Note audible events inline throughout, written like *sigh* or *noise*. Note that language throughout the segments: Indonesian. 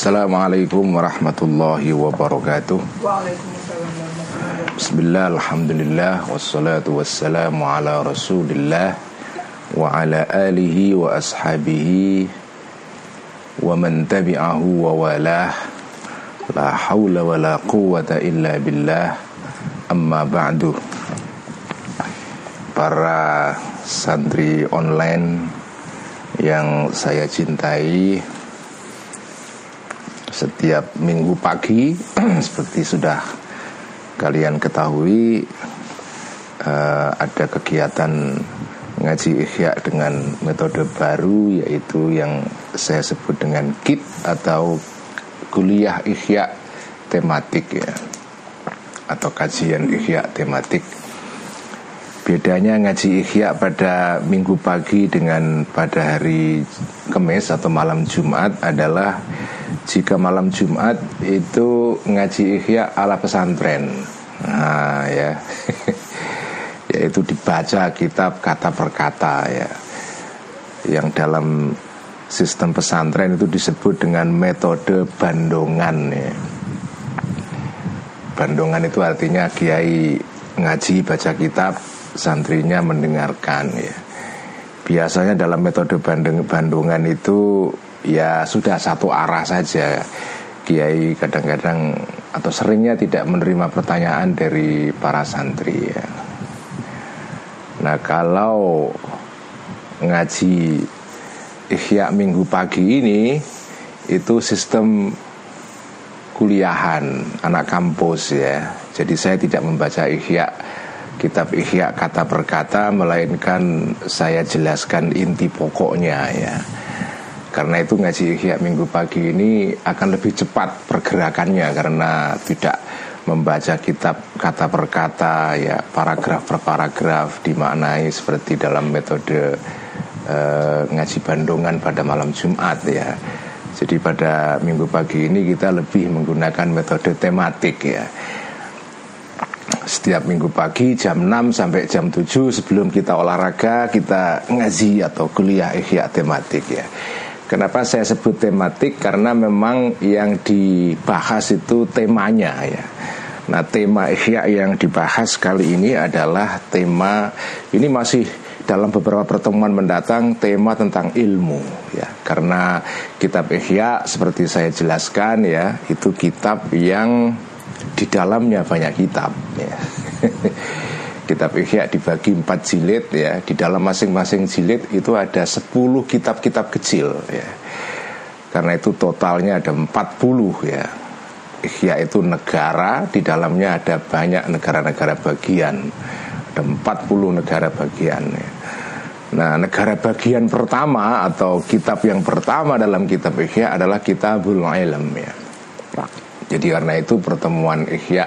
Assalamualaikum warahmatullahi wabarakatuh. Bismillah, Alhamdulillah Wassalatu wassalamu ala rasulillah Wa ala alihi wa ashabihi Wa man tabi'ahu wa walah. La hawla wa la quwata illa billah. Amma ba'du. Para santri online Yang saya cintai setiap minggu pagi *clears throat* seperti sudah kalian ketahui uh, ada kegiatan ngaji ikhya dengan metode baru yaitu yang saya sebut dengan KIT atau kuliah ikhya tematik ya atau kajian ikhya tematik Bedanya ngaji ikhya pada minggu pagi dengan pada hari Kamis atau malam Jumat adalah jika malam Jumat itu ngaji ikhya ala pesantren. Nah, ya. *laughs* yaitu dibaca kitab kata per kata ya. Yang dalam sistem pesantren itu disebut dengan metode bandongan ya. Bandongan itu artinya kiai ngaji baca kitab santrinya mendengarkan ya. Biasanya dalam metode bandung, bandungan itu ya sudah satu arah saja. Kiai kadang-kadang atau seringnya tidak menerima pertanyaan dari para santri ya. Nah kalau ngaji Ihya minggu pagi ini itu sistem kuliahan anak kampus ya. Jadi saya tidak membaca Ihya kitab Ihya kata per kata melainkan saya jelaskan inti pokoknya ya. Karena itu ngaji Ihya minggu pagi ini akan lebih cepat pergerakannya karena tidak membaca kitab kata per kata ya paragraf per paragraf dimaknai seperti dalam metode uh, ngaji bandungan pada malam Jumat ya. Jadi pada minggu pagi ini kita lebih menggunakan metode tematik ya setiap minggu pagi jam 6 sampai jam 7 sebelum kita olahraga kita ngaji atau kuliah ihya tematik ya. Kenapa saya sebut tematik? Karena memang yang dibahas itu temanya ya. Nah tema ihya yang dibahas kali ini adalah tema ini masih dalam beberapa pertemuan mendatang tema tentang ilmu ya karena kitab ihya seperti saya jelaskan ya itu kitab yang di dalamnya banyak kitab ya. *laughs* kitab Ihya dibagi empat jilid ya. Di dalam masing-masing jilid itu ada 10 kitab-kitab kecil ya. Karena itu totalnya ada 40 ya. Ihya itu negara di dalamnya ada banyak negara-negara bagian. Ada 40 negara bagian ya. Nah negara bagian pertama atau kitab yang pertama dalam kitab Ihya adalah kitabul ilm ya jadi karena itu pertemuan Ihya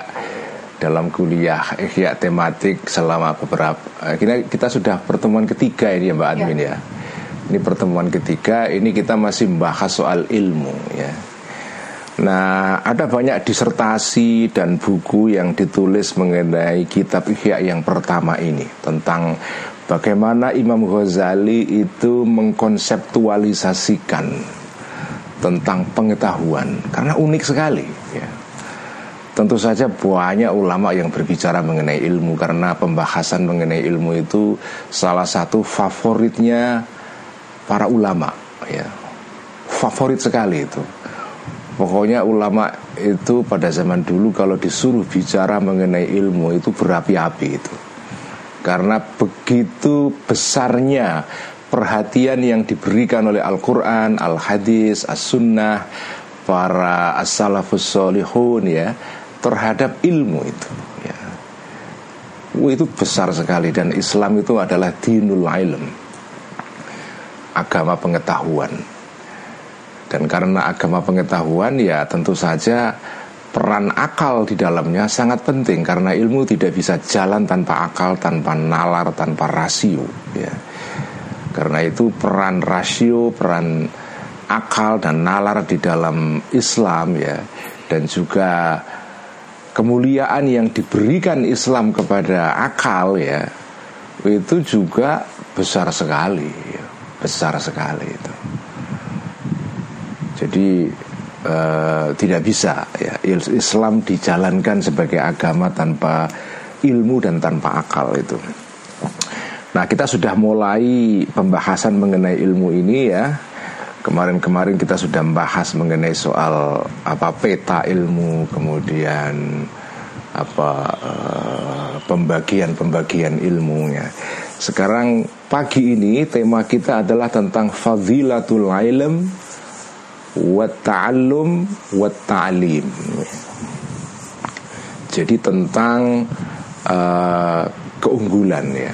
dalam kuliah Ihya tematik selama beberapa eh, kita kita sudah pertemuan ketiga ini ya Mbak ya. Admin ya. ya. Ini pertemuan ketiga, ini kita masih membahas soal ilmu ya. Nah, ada banyak disertasi dan buku yang ditulis mengenai kitab Ihya yang pertama ini tentang bagaimana Imam Ghazali itu mengkonseptualisasikan tentang pengetahuan karena unik sekali. Tentu saja banyak ulama yang berbicara mengenai ilmu karena pembahasan mengenai ilmu itu salah satu favoritnya para ulama ya. Favorit sekali itu. Pokoknya ulama itu pada zaman dulu kalau disuruh bicara mengenai ilmu itu berapi-api itu. Karena begitu besarnya perhatian yang diberikan oleh Al-Quran, Al-Hadis, As-Sunnah, para as-salafus ya terhadap ilmu itu ya. itu besar sekali dan Islam itu adalah dinul ilm agama pengetahuan dan karena agama pengetahuan ya tentu saja peran akal di dalamnya sangat penting karena ilmu tidak bisa jalan tanpa akal, tanpa nalar, tanpa rasio ya. Karena itu peran rasio, peran akal dan nalar di dalam Islam ya dan juga kemuliaan yang diberikan Islam kepada akal ya itu juga besar sekali ya. besar sekali itu jadi uh, tidak bisa ya Islam dijalankan sebagai agama tanpa ilmu dan tanpa akal itu. Nah kita sudah mulai pembahasan mengenai ilmu ini ya Kemarin-kemarin kita sudah membahas mengenai soal apa peta ilmu Kemudian apa uh, pembagian-pembagian ilmunya. Sekarang pagi ini tema kita adalah tentang fadilatul ilm wa ta'allum wa ta'lim. Jadi tentang uh, keunggulan ya.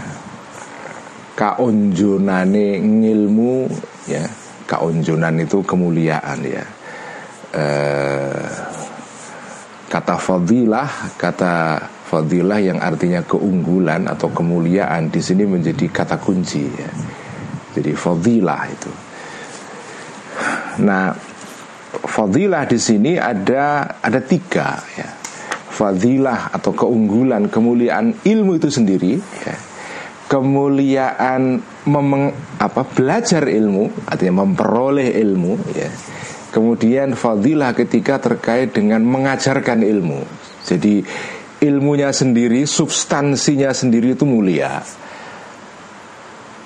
Kaonjonane ngilmu ya kaonjonan itu kemuliaan ya. Eh, kata fadilah kata fadilah yang artinya keunggulan atau kemuliaan di sini menjadi kata kunci ya. Jadi fadilah itu. Nah fadilah di sini ada ada tiga ya. Fadilah atau keunggulan kemuliaan ilmu itu sendiri ya. Kemuliaan memeng, apa belajar ilmu artinya memperoleh ilmu ya. Kemudian fadilah ketika terkait dengan mengajarkan ilmu. Jadi ilmunya sendiri substansinya sendiri itu mulia.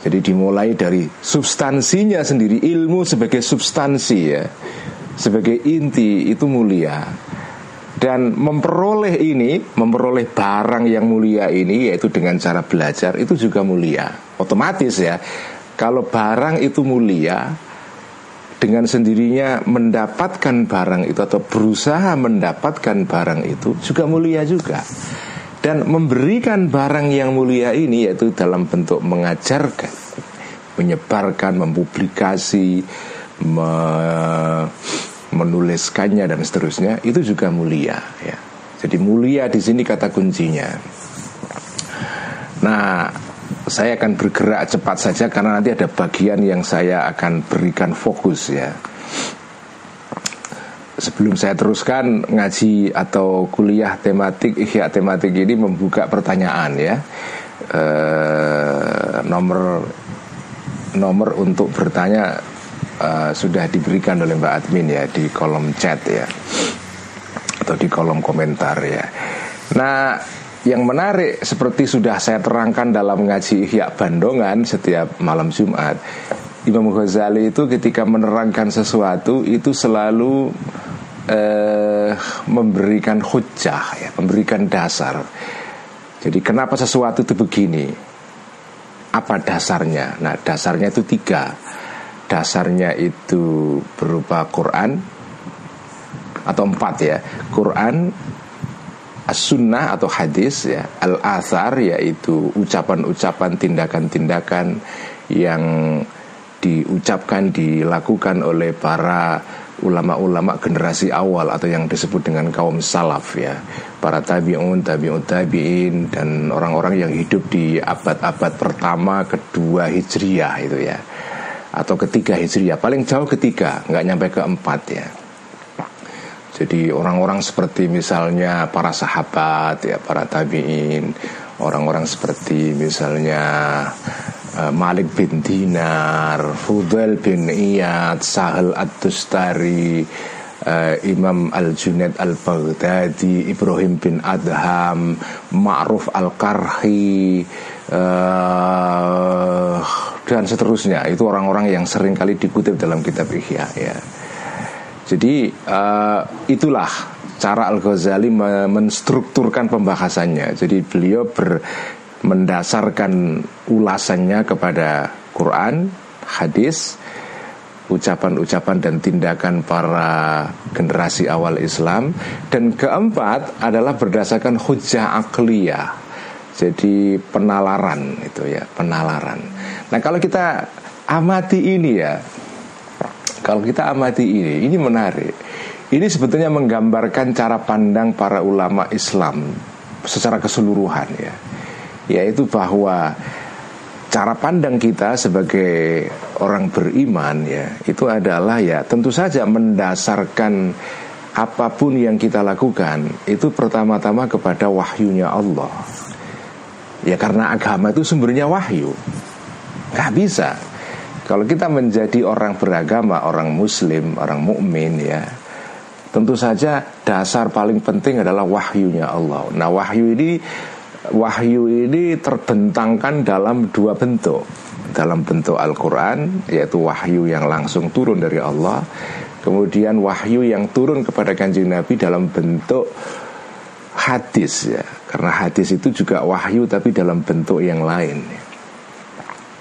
Jadi dimulai dari substansinya sendiri ilmu sebagai substansi ya. Sebagai inti itu mulia dan memperoleh ini, memperoleh barang yang mulia ini yaitu dengan cara belajar itu juga mulia. Otomatis ya. Kalau barang itu mulia dengan sendirinya mendapatkan barang itu atau berusaha mendapatkan barang itu juga mulia juga. Dan memberikan barang yang mulia ini yaitu dalam bentuk mengajarkan, menyebarkan, mempublikasi, me menuliskannya dan seterusnya itu juga mulia ya. Jadi mulia di sini kata kuncinya. Nah, saya akan bergerak cepat saja karena nanti ada bagian yang saya akan berikan fokus ya. Sebelum saya teruskan ngaji atau kuliah tematik ihya tematik ini membuka pertanyaan ya. E, nomor nomor untuk bertanya uh, sudah diberikan oleh Mbak Admin ya di kolom chat ya atau di kolom komentar ya. Nah, yang menarik seperti sudah saya terangkan dalam ngaji Ihya Bandongan setiap malam Jumat, Imam Ghazali itu ketika menerangkan sesuatu itu selalu eh, memberikan hujah ya, memberikan dasar. Jadi kenapa sesuatu itu begini? Apa dasarnya? Nah, dasarnya itu tiga dasarnya itu berupa Quran atau empat ya. Quran as-sunnah atau hadis ya. Al-athar yaitu ucapan-ucapan tindakan-tindakan yang diucapkan dilakukan oleh para ulama-ulama generasi awal atau yang disebut dengan kaum salaf ya. Para tabi'un tabi'un tabi'in dan orang-orang yang hidup di abad-abad pertama kedua hijriyah itu ya atau ketiga hijriah. Paling jauh ketiga nggak nyampe ke empat ya. Jadi orang-orang seperti misalnya para sahabat ya para tabiin. Orang-orang seperti misalnya uh, Malik bin Dinar Fudail bin Iyad Sahal Ad-Dustari uh, Imam Al-Junaid Al-Baghdadi Ibrahim bin Adham Ma'ruf Al-Karhi uh, dan seterusnya itu orang-orang yang sering kali dikutip dalam kitab Ihya ya. Jadi uh, itulah cara Al Ghazali menstrukturkan pembahasannya. Jadi beliau ber, mendasarkan ulasannya kepada Quran, hadis, ucapan-ucapan dan tindakan para generasi awal Islam dan keempat adalah berdasarkan hujah akliyah jadi penalaran itu ya penalaran. Nah kalau kita amati ini ya kalau kita amati ini ini menarik. Ini sebetulnya menggambarkan cara pandang para ulama Islam secara keseluruhan ya. Yaitu bahwa cara pandang kita sebagai orang beriman ya itu adalah ya tentu saja mendasarkan apa pun yang kita lakukan itu pertama-tama kepada wahyunya Allah Ya karena agama itu sumbernya wahyu Gak bisa Kalau kita menjadi orang beragama Orang muslim, orang mukmin ya Tentu saja dasar paling penting adalah wahyunya Allah. Nah, wahyu ini wahyu ini terbentangkan dalam dua bentuk. Dalam bentuk Al-Qur'an yaitu wahyu yang langsung turun dari Allah, kemudian wahyu yang turun kepada Kanjeng Nabi dalam bentuk hadis ya. Karena hadis itu juga wahyu tapi dalam bentuk yang lain.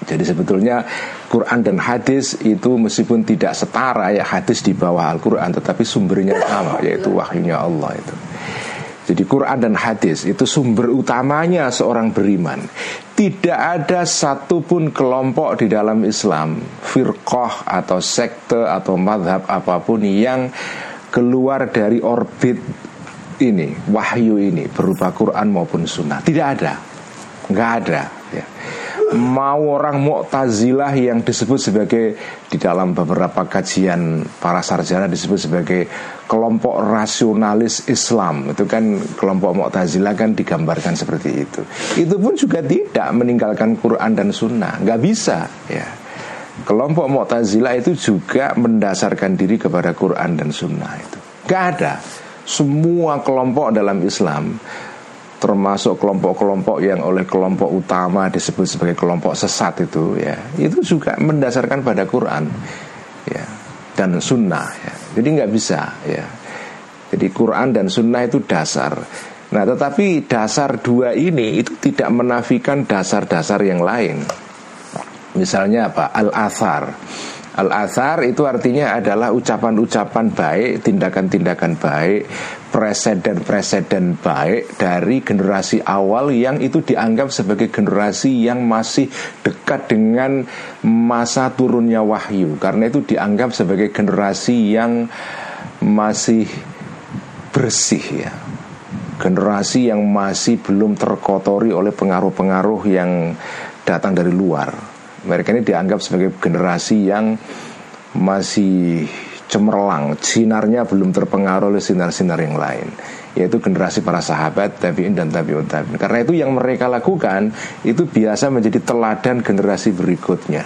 Jadi sebetulnya Quran dan hadis itu meskipun tidak setara ya hadis di bawah Al-Quran tetapi sumbernya sama yaitu wahyunya Allah itu. Jadi Quran dan hadis itu sumber utamanya seorang beriman. Tidak ada satupun kelompok di dalam Islam, firqah atau sekte atau madhab apa pun yang keluar dari orbit ini, wahyu ini berupa Quran maupun sunnah. Tidak ada, nggak ada. Ya. Mau orang Mu'tazilah yang disebut sebagai di dalam beberapa kajian para sarjana disebut sebagai kelompok rasionalis Islam. Itu kan kelompok Mu'tazilah kan digambarkan seperti itu. Itu pun juga tidak meninggalkan Quran dan Sunnah. Nggak bisa ya. Kelompok Mu'tazilah itu juga mendasarkan diri kepada Quran dan Sunnah itu. Nggak ada semua kelompok dalam Islam termasuk kelompok-kelompok yang oleh kelompok utama disebut sebagai kelompok sesat itu ya itu juga mendasarkan pada Quran ya dan Sunnah ya. Jadi nggak bisa ya. Jadi Quran dan Sunnah itu dasar. Nah tetapi dasar dua ini itu tidak menafikan dasar-dasar yang lain. Misalnya apa? Al athar Al-athar itu artinya adalah ucapan-ucapan baik, tindakan-tindakan baik, presiden-presiden baik dari generasi awal yang itu dianggap sebagai generasi yang masih dekat dengan masa turunnya wahyu. Karena itu dianggap sebagai generasi yang masih bersih ya. Generasi yang masih belum terkotori oleh pengaruh-pengaruh yang datang dari luar mereka ini dianggap sebagai generasi yang masih cemerlang, sinarnya belum terpengaruh oleh sinar-sinar yang lain yaitu generasi para sahabat tabiin dan tabiut tabiin. Karena itu yang mereka lakukan itu biasa menjadi teladan generasi berikutnya.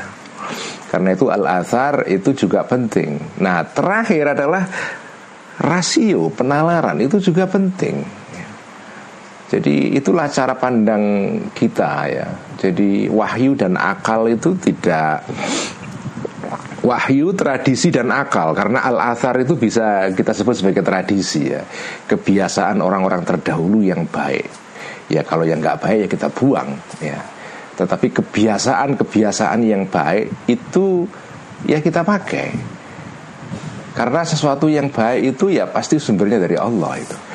Karena itu al-athar itu juga penting. Nah, terakhir adalah rasio penalaran itu juga penting. Jadi itulah cara pandang kita ya. Jadi wahyu dan akal itu tidak wahyu, tradisi dan akal karena al-athar itu bisa kita sebut sebagai tradisi ya. Kebiasaan orang-orang terdahulu yang baik. Ya kalau yang nggak baik ya kita buang ya. Tetapi kebiasaan-kebiasaan yang baik itu ya kita pakai. Karena sesuatu yang baik itu ya pasti sumbernya dari Allah itu.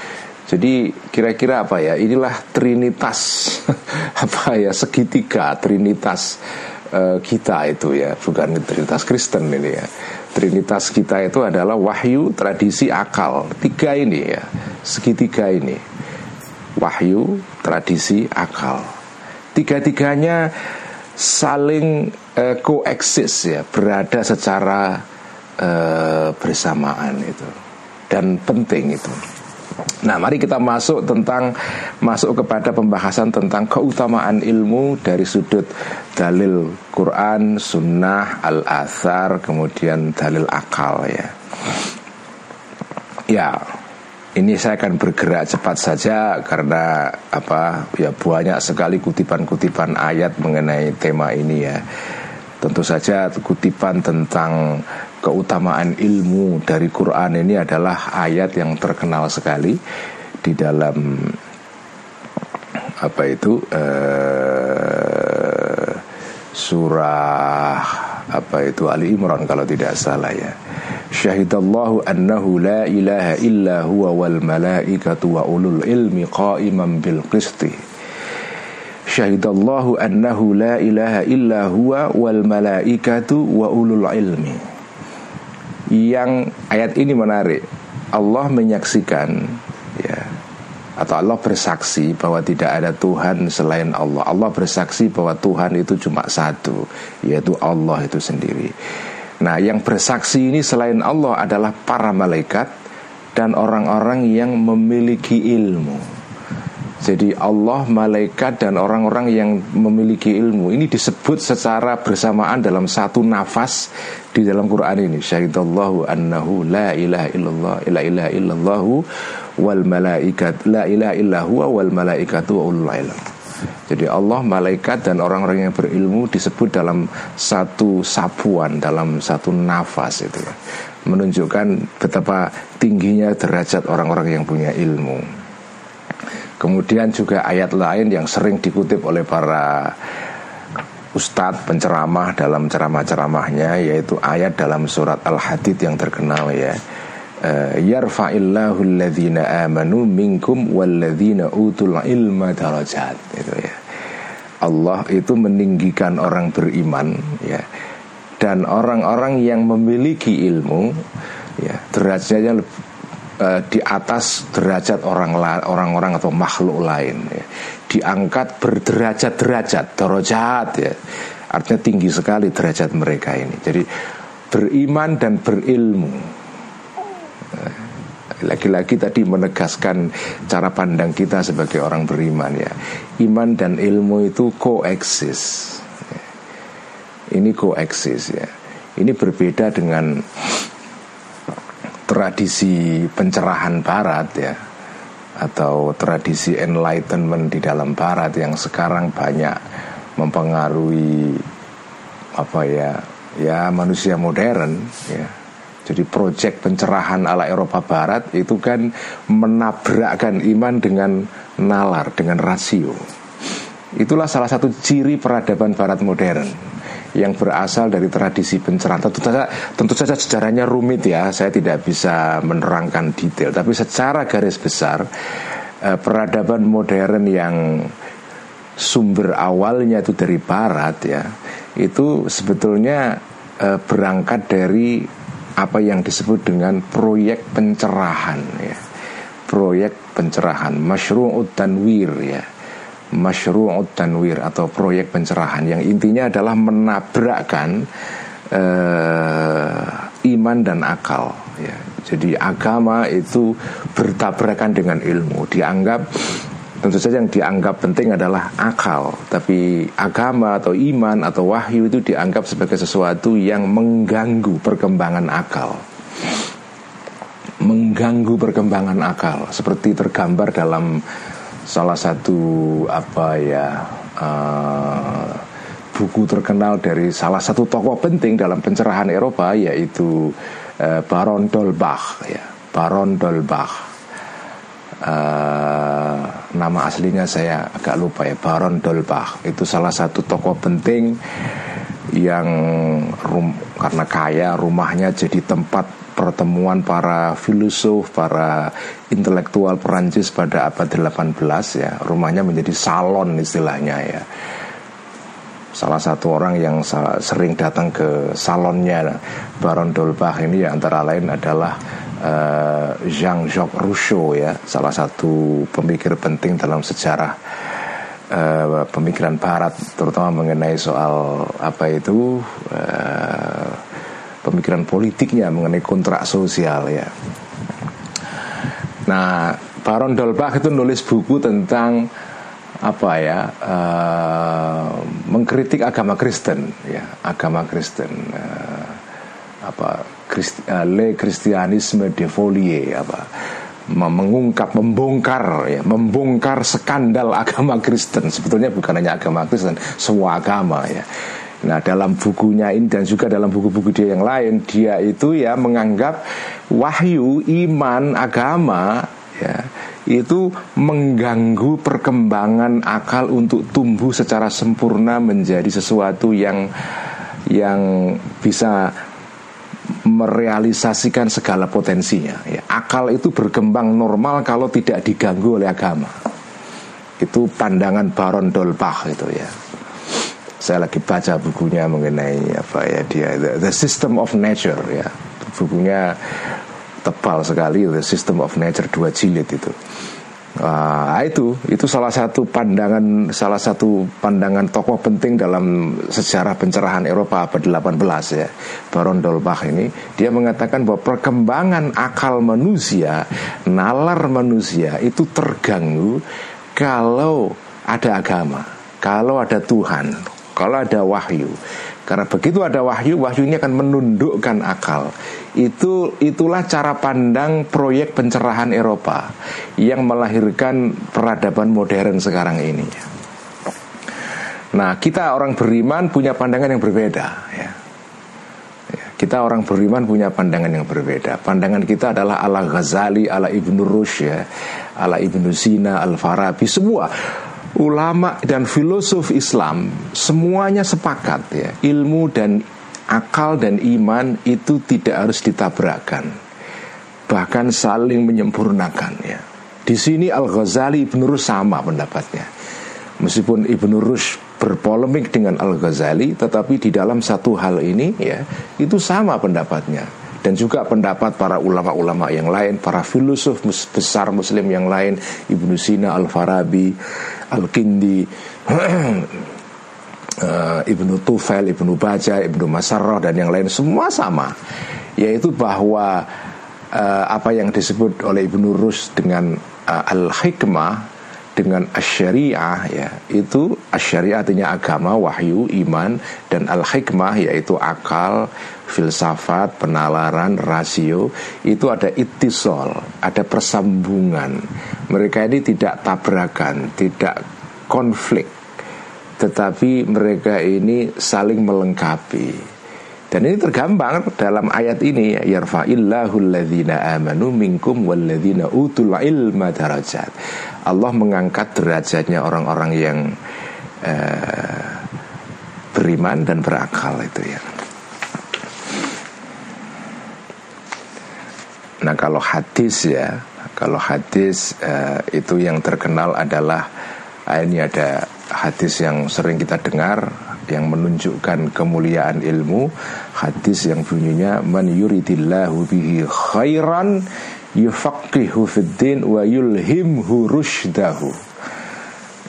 Jadi kira-kira apa ya? Inilah trinitas *laughs* apa ya segitiga trinitas uh, kita itu ya, bukan trinitas Kristen ini ya. Trinitas kita itu adalah wahyu, tradisi, akal. Tiga ini ya, segitiga ini. Wahyu, tradisi, akal. Tiga-tiganya saling uh, koeksis ya, berada secara uh, bersamaan itu dan penting itu. Nah, mari kita masuk tentang masuk kepada pembahasan tentang keutamaan ilmu dari sudut dalil Quran, Sunnah, al athar kemudian dalil akal ya. Ya, ini saya akan bergerak cepat saja karena apa ya banyak sekali kutipan-kutipan ayat mengenai tema ini ya. Tentu saja kutipan tentang keutamaan ilmu dari Quran ini adalah ayat yang terkenal sekali di dalam apa itu uh, surah apa itu Ali Imran kalau tidak salah ya. Syahidallahu annahu la ilaha illa huwa wal malaikatu wa ulul ilmi qa'iman bil qisti. Syahidallahu annahu la ilaha illa huwa wal malaikatu wa ulul ilmi yang ayat ini menarik. Allah menyaksikan ya atau Allah bersaksi bahwa tidak ada Tuhan selain Allah. Allah bersaksi bahwa Tuhan itu cuma satu, yaitu Allah itu sendiri. Nah, yang bersaksi ini selain Allah adalah para malaikat dan orang-orang yang memiliki ilmu. Jadi Allah, malaikat dan orang-orang yang memiliki ilmu ini disebut secara bersamaan dalam satu nafas di dalam Quran ini. Syahidallahu annahu la ilaha illallah la ilaha illallahu wal malaikat la ilaha illahu wal malaikatu wa ulul ilm. Jadi Allah, malaikat dan orang-orang yang berilmu disebut dalam satu sapuan, dalam satu nafas itu ya. Menunjukkan betapa tingginya derajat orang-orang yang punya ilmu. Kemudian juga ayat lain yang sering dikutip oleh para ustadz penceramah dalam ceramah-ceramahnya yaitu ayat dalam surat Al-Hadid yang terkenal ya. Uh, yarfa'illahu alladhina amanu minkum walladhina utul ilma darajat itu ya. Allah itu meninggikan orang beriman ya dan orang-orang yang memiliki ilmu ya derajatnya uh, di atas derajat orang orang-orang atau makhluk lain ya. diangkat berderajat-derajat derajat ya. Artinya tinggi sekali derajat mereka ini. Jadi beriman dan berilmu. Eh, lagi-lagi tadi menegaskan cara pandang kita sebagai orang beriman ya. Iman dan ilmu itu koeksis. Ini koeksis ya. Ini berbeda dengan tradisi pencerahan barat ya atau tradisi enlightenment di dalam barat yang sekarang banyak mempengaruhi apa ya ya manusia modern ya. Jadi proyek pencerahan ala Eropa Barat itu kan menabrakkan iman dengan nalar dengan rasio. Itulah salah satu ciri peradaban Barat modern yang berasal dari tradisi pencerahan. Tentu saja, tentu saja sejarahnya rumit ya, saya tidak bisa menerangkan detail. Tapi secara garis besar, eh, peradaban modern yang sumber awalnya itu dari Barat ya, itu sebetulnya eh, berangkat dari apa yang disebut dengan proyek pencerahan ya, proyek pencerahan, masyru'ud tanwir ya masyru'ut tanwir atau proyek pencerahan yang intinya adalah menabrakkan uh, iman dan akal ya. Jadi agama itu bertabrakan dengan ilmu dianggap tentu saja yang dianggap penting adalah akal tapi agama atau iman atau wahyu itu dianggap sebagai sesuatu yang mengganggu perkembangan akal mengganggu perkembangan akal seperti tergambar dalam salah satu apa ya uh, buku terkenal dari salah satu tokoh penting dalam pencerahan Eropa yaitu uh, Baron Dolbach ya. Baron Dolbach. Uh, nama aslinya saya agak lupa ya. Baron Dolbach. Itu salah satu tokoh penting yang rum, karena kaya rumahnya jadi tempat pertemuan para filosof, para intelektual Perancis pada abad 18 ya. Rumahnya menjadi salon istilahnya ya. Salah satu orang yang sering datang ke salonnya Baron Dolbach ini ya antara lain adalah uh, Jean-Jacques Rousseau ya, salah satu pemikir penting dalam sejarah uh, pemikiran Barat, terutama mengenai soal apa itu uh, pemikiran politiknya mengenai kontrak sosial ya. Nah, Baron Dolbach itu nulis buku tentang apa ya uh, mengkritik agama Kristen ya agama Kristen uh, apa Christ, uh, le Christianisme de folie apa mengungkap membongkar ya membongkar skandal *laughs* agama Kristen sebetulnya bukan hanya agama Kristen semua agama ya Nah dalam bukunya ini dan juga dalam buku-buku dia yang lain Dia itu ya menganggap wahyu, iman, agama ya Itu mengganggu perkembangan akal untuk tumbuh secara sempurna menjadi sesuatu yang Yang bisa merealisasikan segala potensinya ya, Akal itu berkembang normal kalau tidak diganggu oleh agama. Itu pandangan Baron Dolbach itu ya saya lagi baca bukunya mengenai apa ya dia the, the system of nature ya. Bukunya tebal sekali the system of nature dua jilid itu. Nah, itu itu salah satu pandangan salah satu pandangan tokoh penting dalam sejarah pencerahan Eropa abad 18 ya. Baron Dolbach ini dia mengatakan bahwa perkembangan akal manusia, nalar manusia itu terganggu kalau ada agama, kalau ada Tuhan, kalau ada wahyu. Karena begitu ada wahyu, wahyu ini akan menundukkan akal. Itu itulah cara pandang proyek pencerahan Eropa yang melahirkan peradaban modern sekarang ini. Nah, kita orang beriman punya pandangan yang berbeda ya. Kita orang beriman punya pandangan yang berbeda. Pandangan kita adalah ala Ghazali, ala Ibnu Rushd ya, ala Ibnu Sina, Al Farabi, semua ulama dan filosof Islam semuanya sepakat ya, ilmu dan akal dan iman itu tidak harus ditabrakkan. Bahkan saling menyempurnakan ya. Di sini Al Ghazali Ibnu Rushd sama pendapatnya. Meskipun Ibnu Rushd berpolemik dengan Al Ghazali, tetapi di dalam satu hal ini ya itu sama pendapatnya dan juga pendapat para ulama-ulama yang lain, para filosof besar Muslim yang lain, Ibnu Sina, Al Farabi, Al Kindi, uh, *clears throat* Ibnu Tufail, Ibnu Baja, Ibnu Masarrah dan yang lain semua sama, yaitu bahwa uh, apa yang disebut oleh Ibnu Rus dengan uh, al hikmah dengan asyariah ya itu asyariah artinya agama wahyu iman dan al hikmah yaitu akal filsafat penalaran rasio itu ada itisol ada persambungan mereka ini tidak tabrakan tidak konflik tetapi mereka ini saling melengkapi dan ini tergambar dalam ayat ini ya yarfa'illahu alladhina amanu minkum walladhina utul ilma darajat. Allah mengangkat derajatnya orang-orang yang uh, beriman dan berakal itu ya. Nah kalau hadis ya, kalau hadis uh, itu yang terkenal adalah uh, ini ada hadis yang sering kita dengar yang menunjukkan kemuliaan ilmu. Hadis yang bunyinya man yuridillahu bihi khairan yufaqihu fiddin wa yulhimhu rushdahu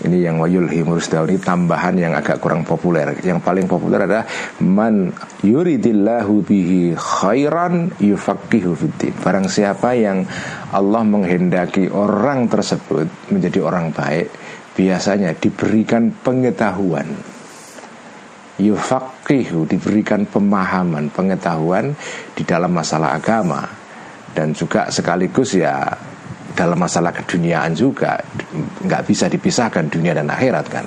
ini yang wayulhim rusdahu ini tambahan yang agak kurang populer. Yang paling populer adalah man yuridillahu bihi khairan yufaqihu fiddin barang siapa yang Allah menghendaki orang tersebut menjadi orang baik biasanya diberikan pengetahuan. Yufaqihu diberikan pemahaman pengetahuan di dalam masalah agama. Dan juga sekaligus ya dalam masalah keduniaan juga nggak bisa dipisahkan dunia dan akhirat kan.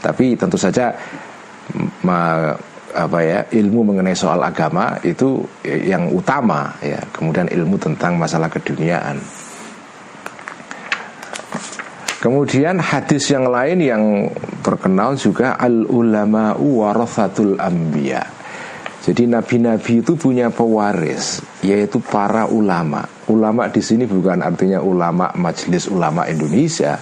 Tapi tentu saja ma, apa ya ilmu mengenai soal agama itu yang utama ya. Kemudian ilmu tentang masalah keduniaan. Kemudian hadis yang lain yang terkenal juga al ulama warathatul anbiya. Jadi nabi-nabi itu punya pewaris yaitu para ulama. Ulama di sini bukan artinya ulama majelis ulama Indonesia,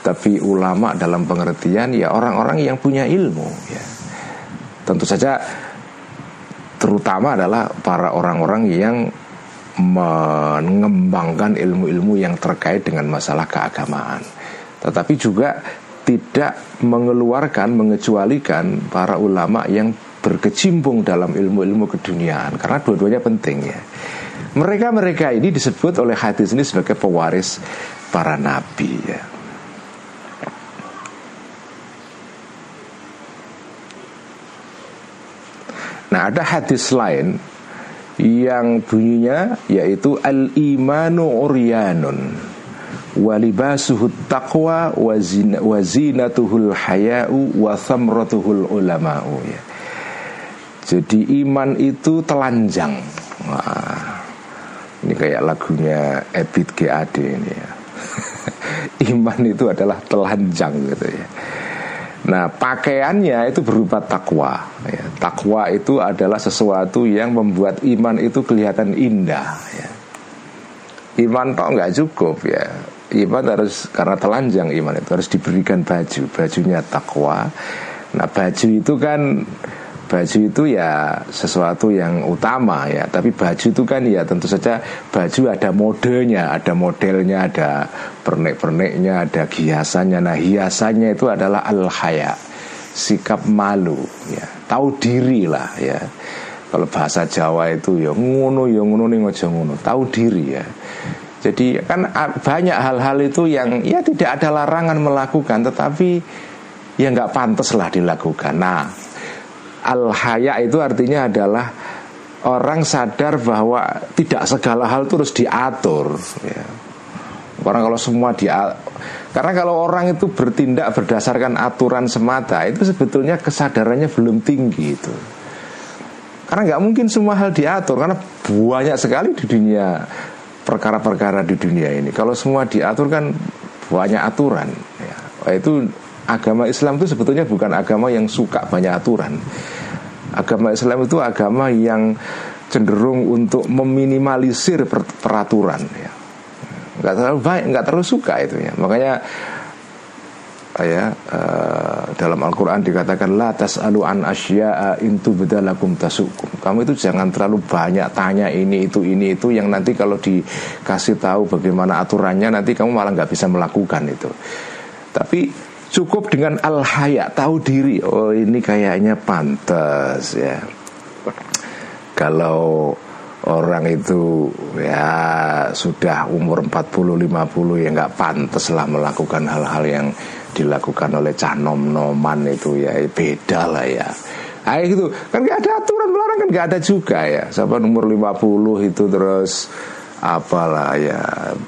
tapi ulama dalam pengertian ya orang-orang yang punya ilmu ya. Tentu saja terutama adalah para orang-orang yang mengembangkan ilmu-ilmu yang terkait dengan masalah keagamaan tetapi juga tidak mengeluarkan, mengecualikan para ulama yang berkecimpung dalam ilmu-ilmu keduniaan karena dua-duanya penting ya. Mereka-mereka ini disebut oleh hadis ini sebagai pewaris para nabi ya. Nah ada hadis lain yang bunyinya yaitu al-imanu uryanun taqwa wazinatuhul haya'u wa ulama'u ya. Jadi iman itu telanjang. Wah, ini kayak lagunya Ebit GAD ini ya. *laughs* iman itu adalah telanjang gitu ya. Nah pakaiannya itu berupa takwa ya. Takwa itu adalah sesuatu yang membuat iman itu kelihatan indah ya. Iman toh nggak cukup ya iman harus karena telanjang iman itu harus diberikan baju bajunya takwa nah baju itu kan baju itu ya sesuatu yang utama ya. Tapi baju itu kan ya tentu saja baju ada modenya ada modelnya ada pernek-perneknya ada hiasannya nah hiasannya itu adalah al haya sikap malu ya. Tahu diri lah ya. Kalau bahasa Jawa itu ya ngono ya ngono nih ngono. Tahu diri ya. Jadi kan banyak hal-hal itu yang ya tidak ada larangan melakukan, tetapi ya nggak pantas lah dilakukan. Nah, al haya itu artinya adalah orang sadar bahwa tidak segala hal terus diatur. Ya. Orang kalau semua dia karena kalau orang itu bertindak berdasarkan aturan semata itu sebetulnya kesadarannya belum tinggi itu. Karena nggak mungkin semua hal diatur karena banyak sekali di dunia perkara-perkara di dunia ini. Kalau semua diatur kan banyak aturan. Ya. Itu agama Islam itu sebetulnya bukan agama yang suka banyak aturan. Agama Islam itu agama yang cenderung untuk meminimalisir peraturan. Ya nggak terlalu baik nggak terlalu suka itu ya makanya ya uh, dalam Al-Quran dikatakan la tas'alu an asya'a intu bedalakum tasukum kamu itu jangan terlalu banyak tanya ini itu ini itu yang nanti kalau dikasih tahu bagaimana aturannya nanti kamu malah nggak bisa melakukan itu tapi cukup dengan al haya tahu diri oh ini kayaknya pantas ya kalau orang itu ya sudah umur 40 50 ya nggak pantas lah melakukan hal-hal yang dilakukan oleh cah nom-noman itu ya beda lah ya. Ah gitu kan nggak ada aturan melarang kan nggak ada juga ya. Sampai umur 50 itu terus apalah ya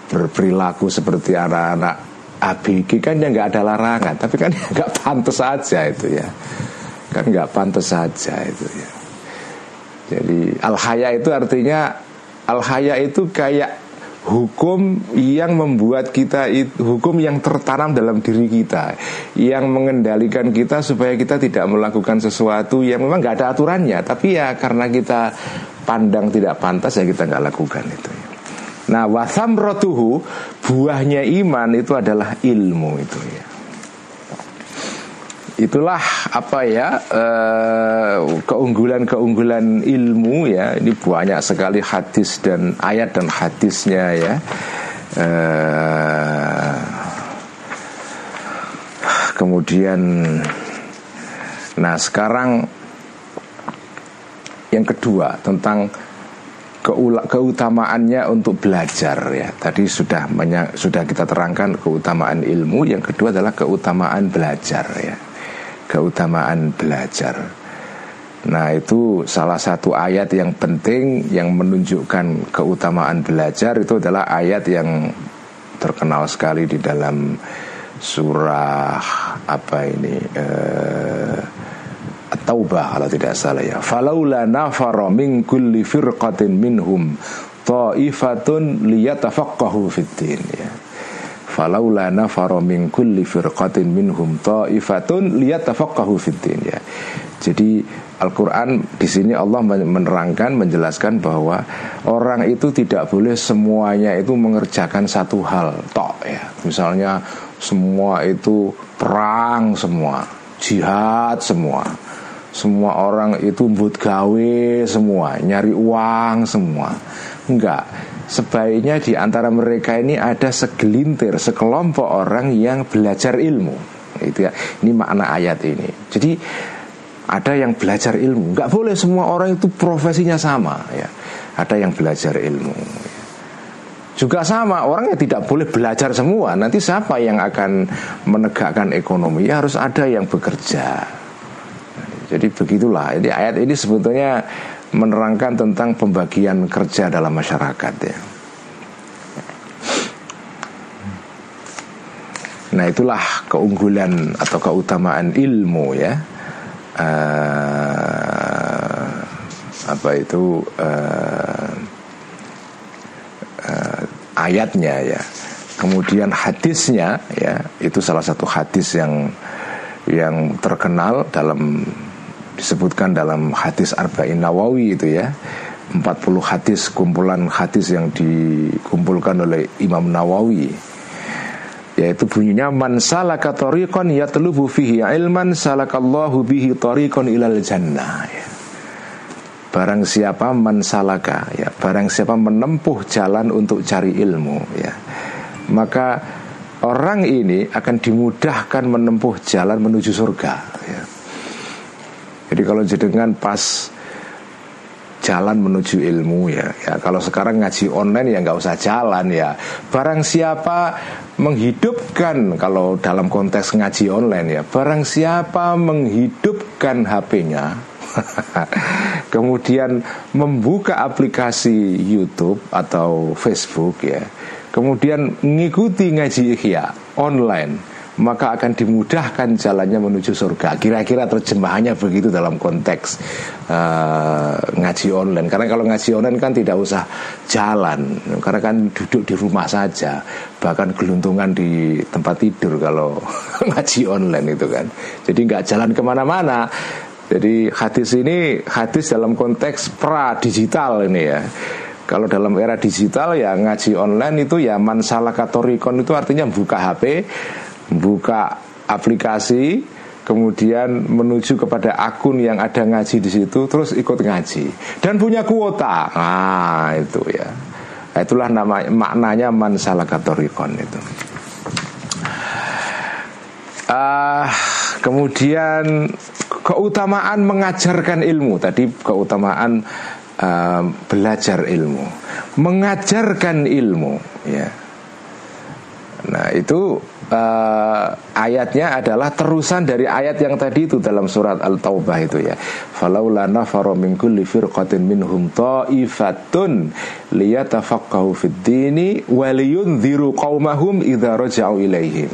berperilaku seperti anak-anak ABG kan ya nggak ada larangan tapi kan *laughs* nggak pantas saja itu ya. Kan nggak pantas saja itu ya. Jadi al-haya itu artinya al-haya itu kayak hukum yang membuat kita hukum yang tertanam dalam diri kita yang mengendalikan kita supaya kita tidak melakukan sesuatu yang memang nggak ada aturannya. Tapi ya karena kita pandang tidak pantas ya kita nggak lakukan itu nah wasam rotuhu buahnya iman itu adalah ilmu itu ya. Itulah apa ya eh, keunggulan-keunggulan ilmu ya. Ini banyak sekali hadis dan ayat dan hadisnya ya. Uh, kemudian nah sekarang yang kedua tentang keutamaannya untuk belajar ya tadi sudah sudah kita terangkan keutamaan ilmu yang kedua adalah keutamaan belajar ya keutamaan belajar. Nah, itu salah satu ayat yang penting yang menunjukkan keutamaan belajar itu adalah ayat yang terkenal sekali di dalam surah apa ini uh, At-Taubah kalau tidak salah ya. Falaula nafara min kulli firqatin minhum ta'ifatun liyatafaqahu fid din ya falaula nafara min kulli firqatin minhum ta'ifatun liyatafaqahu fid din ya. Jadi Al-Quran di sini Allah menerangkan, menjelaskan bahwa orang itu tidak boleh semuanya itu mengerjakan satu hal, tok ya. Misalnya semua itu perang semua, jihad semua, semua orang itu but gawe semua, nyari uang semua. Enggak, sebaiknya di antara mereka ini ada segelintir, sekelompok orang yang belajar ilmu. Itu ya. Ini makna ayat ini. Jadi ada yang belajar ilmu. Nggak boleh semua orang itu profesinya sama ya. Ada yang belajar ilmu. Juga sama, orang yang tidak boleh belajar semua. Nanti siapa yang akan menegakkan ekonomi? Ya harus ada yang bekerja. Jadi begitulah. Jadi ayat ini sebetulnya menerangkan tentang pembagian kerja dalam masyarakat ya. Nah itulah keunggulan atau keutamaan ilmu ya. Uh, apa itu uh, uh, ayatnya ya. Kemudian hadisnya ya itu salah satu hadis yang yang terkenal dalam disebutkan dalam hadis Arba'in Nawawi itu ya. 40 hadis kumpulan hadis yang dikumpulkan oleh Imam Nawawi. Yaitu bunyinya man salaka tariqan yatlubu fihi ilman salakallahu bihi tariqan ilal jannah. Ya. barang siapa man salaka ya barang siapa menempuh jalan untuk cari ilmu ya maka orang ini akan dimudahkan menempuh jalan menuju surga kalau jenengan pas jalan menuju ilmu ya. ya kalau sekarang ngaji online ya nggak usah jalan ya barang siapa menghidupkan kalau dalam konteks ngaji online ya barang siapa menghidupkan HP-nya *laughs* kemudian membuka aplikasi YouTube atau Facebook ya kemudian mengikuti ngaji ikhya online maka akan dimudahkan jalannya menuju surga. Kira-kira terjemahannya begitu dalam konteks uh, ngaji online. Karena kalau ngaji online kan tidak usah jalan, karena kan duduk di rumah saja, bahkan geluntungan di tempat tidur kalau *laughs* ngaji online itu kan. Jadi nggak jalan ke mana-mana. Jadi hadis ini hadis dalam konteks pra digital ini ya. Kalau dalam era digital ya ngaji online itu ya mansalah katorikon itu artinya buka HP buka aplikasi kemudian menuju kepada akun yang ada ngaji di situ terus ikut ngaji. Dan punya kuota. Ah itu ya. Nah, itulah nama maknanya mansalakatorikon itu. Uh, kemudian keutamaan mengajarkan ilmu. Tadi keutamaan uh, belajar ilmu. Mengajarkan ilmu ya. Nah itu uh, ayatnya adalah terusan dari ayat yang tadi itu dalam surat Al-Taubah itu ya. Falaula nafara min kulli minhum ta'ifatun liyatafaqahu fid dini wa liyunziru qaumahum idza raja'u ilaihim.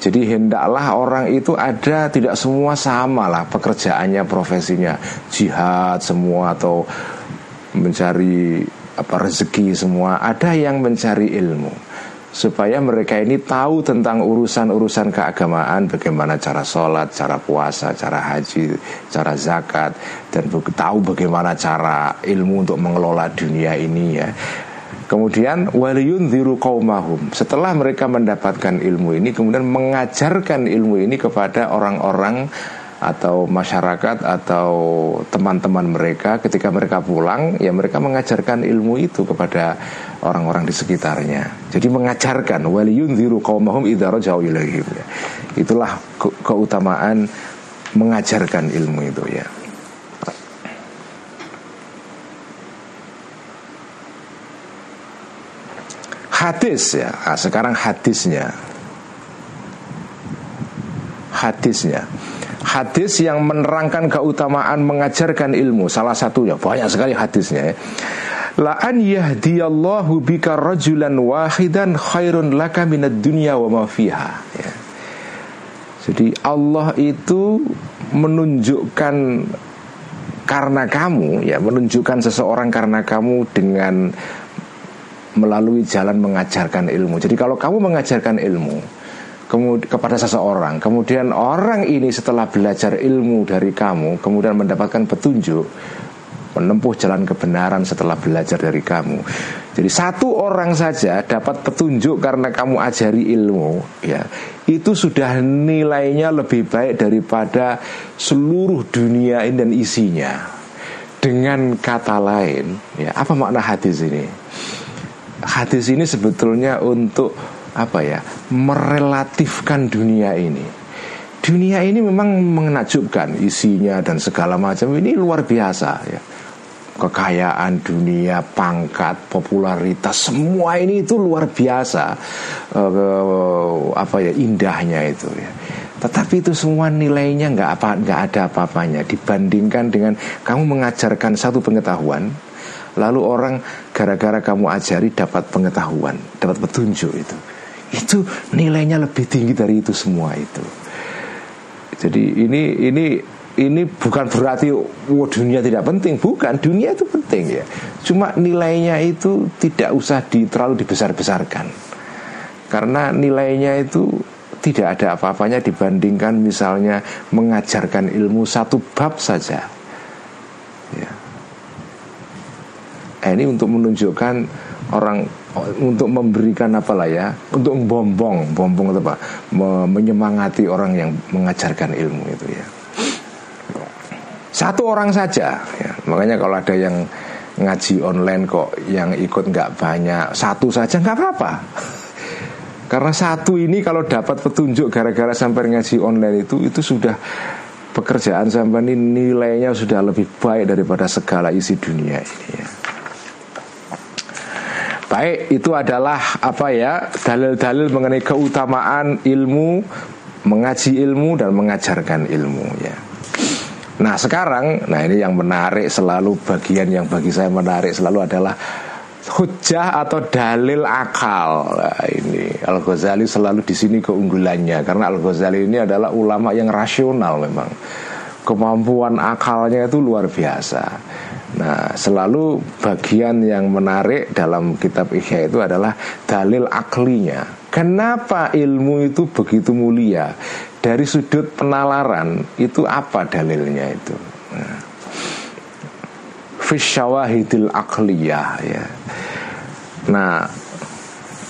Jadi hendaklah orang itu ada tidak semua sama lah pekerjaannya, profesinya, jihad semua atau mencari apa rezeki semua. Ada yang mencari ilmu supaya mereka ini tahu tentang urusan-urusan keagamaan, bagaimana cara sholat, cara puasa, cara haji, cara zakat, dan tahu bagaimana cara ilmu untuk mengelola dunia ini ya. Kemudian Setelah mereka mendapatkan ilmu ini Kemudian mengajarkan ilmu ini kepada orang-orang atau masyarakat atau teman-teman mereka ketika mereka pulang ya mereka mengajarkan ilmu itu kepada orang-orang di sekitarnya. Jadi mengajarkan waliyunziru qaumahum idza rajau ilaihim. Ya. Itulah ke keutamaan mengajarkan ilmu itu ya. Hadis ya, nah, sekarang hadisnya. Hadisnya hadis yang menerangkan keutamaan mengajarkan ilmu salah satunya banyak sekali hadisnya ya. La an yahdiyallahu bika rajulan wahidan khairun laka minad dunya wa ma ya. Jadi Allah itu menunjukkan karena kamu ya menunjukkan seseorang karena kamu dengan melalui jalan mengajarkan ilmu. Jadi kalau kamu mengajarkan ilmu, kepada seseorang kemudian orang ini setelah belajar ilmu dari kamu kemudian mendapatkan petunjuk menempuh jalan kebenaran setelah belajar dari kamu. Jadi satu orang saja dapat petunjuk karena kamu ajari ilmu ya itu sudah nilainya lebih baik daripada seluruh dunia ini dan isinya. Dengan kata lain ya apa makna hadis ini? Hadis ini sebetulnya untuk apa ya? Merelatifkan dunia ini. Dunia ini memang menakjubkan isinya dan segala macam ini luar biasa ya. Kekayaan dunia, pangkat, popularitas, semua ini itu luar biasa. Uh, apa ya indahnya itu ya. Tetapi itu semua nilainya nggak apa nggak ada apa-apanya dibandingkan dengan kamu mengajarkan satu pengetahuan, lalu orang gara-gara kamu ajari dapat pengetahuan, dapat petunjuk itu itu nilainya lebih tinggi dari itu semua itu. Jadi ini ini ini bukan berarti oh, dunia tidak penting, bukan dunia itu penting ya. Cuma nilainya itu tidak usah di, terlalu dibesar-besarkan, karena nilainya itu tidak ada apa-apanya dibandingkan misalnya mengajarkan ilmu satu bab saja. Ya. Nah, ini untuk menunjukkan orang untuk memberikan apa lah ya? Untuk bombong bombong atau apa? Menyemangati orang yang mengajarkan ilmu itu ya. Satu orang saja ya. makanya kalau ada yang ngaji online kok yang ikut nggak banyak satu saja nggak apa-apa. Karena satu ini kalau dapat petunjuk gara-gara sampai ngaji online itu itu sudah pekerjaan sampai ini nilainya sudah lebih baik daripada segala isi dunia ini ya. Baik, itu adalah apa ya dalil-dalil mengenai keutamaan ilmu, mengaji ilmu dan mengajarkan ilmu ya. Nah sekarang, nah ini yang menarik selalu bagian yang bagi saya menarik selalu adalah hujah atau dalil akal. Nah, ini Al Ghazali selalu di sini keunggulannya karena Al Ghazali ini adalah ulama yang rasional memang kemampuan akalnya itu luar biasa. Nah, selalu bagian yang menarik dalam kitab Ihya itu adalah dalil aklinya. Kenapa ilmu itu begitu mulia? Dari sudut penalaran itu apa dalilnya itu? Nah, Fisyawahidil akliyah ya. Nah,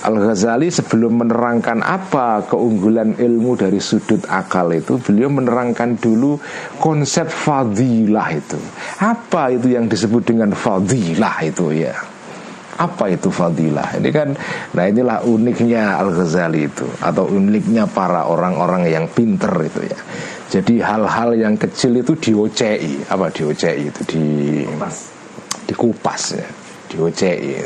Al-Ghazali sebelum menerangkan apa keunggulan ilmu dari sudut akal itu Beliau menerangkan dulu konsep fadilah itu. Apa itu yang disebut dengan fadilah itu ya? Apa itu fadilah? Ini kan nah inilah uniknya Al Ghazali itu atau uniknya para orang-orang yang pinter itu ya. Jadi hal-hal yang kecil itu diocei apa diocei itu? Di dikupas. Ya. Diocei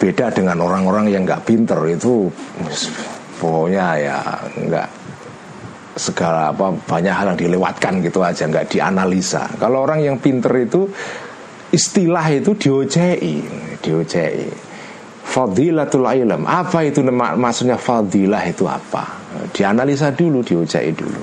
beda dengan orang-orang yang nggak pinter itu pokoknya ya nggak segala apa banyak hal yang dilewatkan gitu aja nggak dianalisa. Kalau orang yang pinter itu istilah itu diocei diocei fadilatul ilm apa itu maksudnya fadilah itu apa? Dianalisa dulu diocei dulu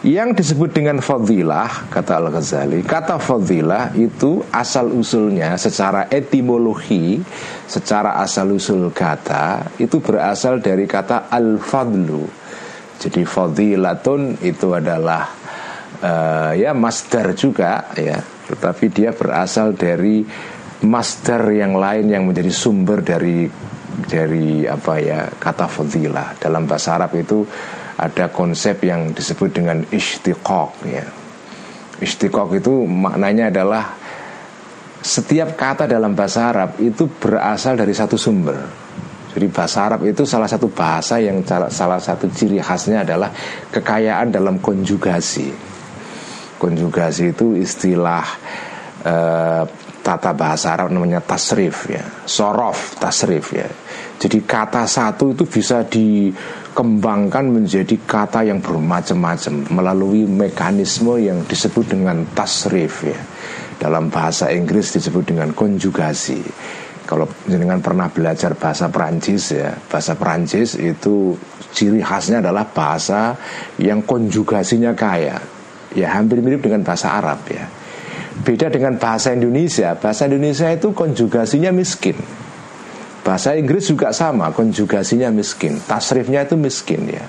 yang disebut dengan fadilah kata Al-Ghazali Kata fadilah itu asal usulnya secara etimologi Secara asal usul kata Itu berasal dari kata al-fadlu. Jadi fadilatun itu adalah uh, Ya masdar juga ya. Tetapi dia berasal dari masdar yang lain yang menjadi sumber dari dari apa ya kata fadilah. Dalam bahasa Arab itu ada konsep yang disebut dengan istiqok ya. Istiqok itu maknanya adalah setiap kata dalam bahasa Arab itu berasal dari satu sumber. Jadi bahasa Arab itu salah satu bahasa yang salah satu ciri khasnya adalah kekayaan dalam konjugasi. Konjugasi itu istilah eh, tata bahasa Arab namanya tasrif ya, sorof tasrif ya. Jadi kata satu itu bisa dikembangkan menjadi kata yang bermacam-macam melalui mekanisme yang disebut dengan tasrif ya. Dalam bahasa Inggris disebut dengan konjugasi. Kalau dengan pernah belajar bahasa Perancis ya, bahasa Perancis itu ciri khasnya adalah bahasa yang konjugasinya kaya. Ya hampir mirip dengan bahasa Arab ya. Beda dengan bahasa Indonesia, bahasa Indonesia itu konjugasinya miskin. Bahasa Inggris juga sama, konjugasinya miskin, tasrifnya itu miskin ya.